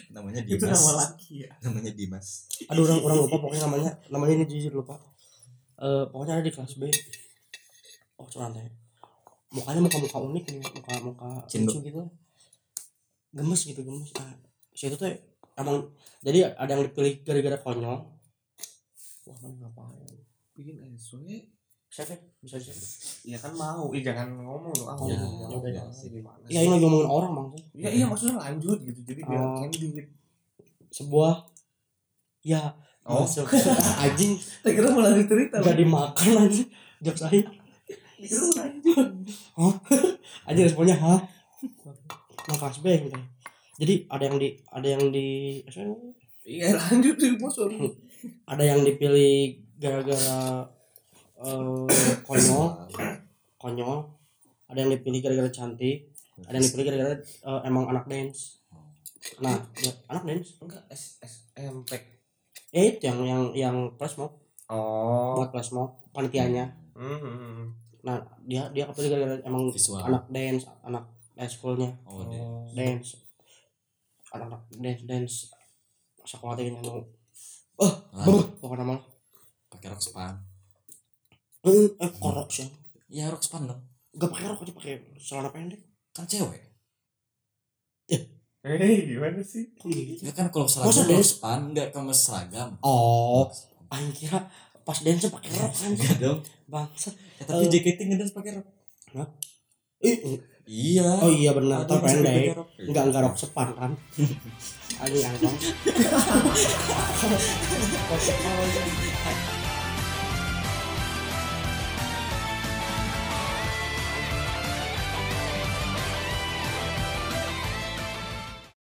Namanya Itu Dimas. nama laki ya. Namanya Dimas. aduh orang orang lupa pokoknya namanya namanya ini jujur lupa eh pokoknya ada di kelas B oh teh mukanya muka muka unik nih muka muka lucu gitu gemes gitu gemes nah situ tuh emang jadi ada yang dipilih gara-gara konyol wah kan ngapain Bikin esok ya. siapa bisa siapa Ya kan mau. Ih jangan ngomong dong. Ah, Ya, ngomong. ya ya. ya ini lagi ngomongin orang bang Ya iya maksudnya lanjut gitu. Jadi biar Oh. candid. sebuah ya Oh. masuk anjing Tak kira malah dicerita. gak dimakan aja jokes aja Lanjut. aja responnya hah? Nah kelas B gitu. Jadi ada yang di ada yang di Iya lanjut sih bos. ada yang dipilih gara-gara eh, konyol. Konyol. Ada yang dipilih gara-gara cantik. Ada yang dipilih gara-gara eh, emang anak dance. Nah ya, anak dance? Enggak S SMP. itu yang yang yang flash mob. Oh. buat flash mob panitianya. Hmm. Nah dia dia kepilih gara-gara emang Visual. anak dance anak dance schoolnya Oh, deh. dance anak-anak dance dance sekolah teh yang Ah, pokoknya nama pakai rok span. eh eh korok sih Ya rok span dong. gak pakai rok aja pakai celana pendek Kan cewek. Eh gimana sih? Ya kan kalau Masa seragam deh? rok span enggak kamu seragam. oh anjing kira pas dance pakai rok kan Enggak dong. bangsa Ya, tapi Eh. JKT ngedance pakai rok. eh Iya. oh iya benar. Tapi yang pendek. enggak enggak rok sepan kan? Anjing aneh banget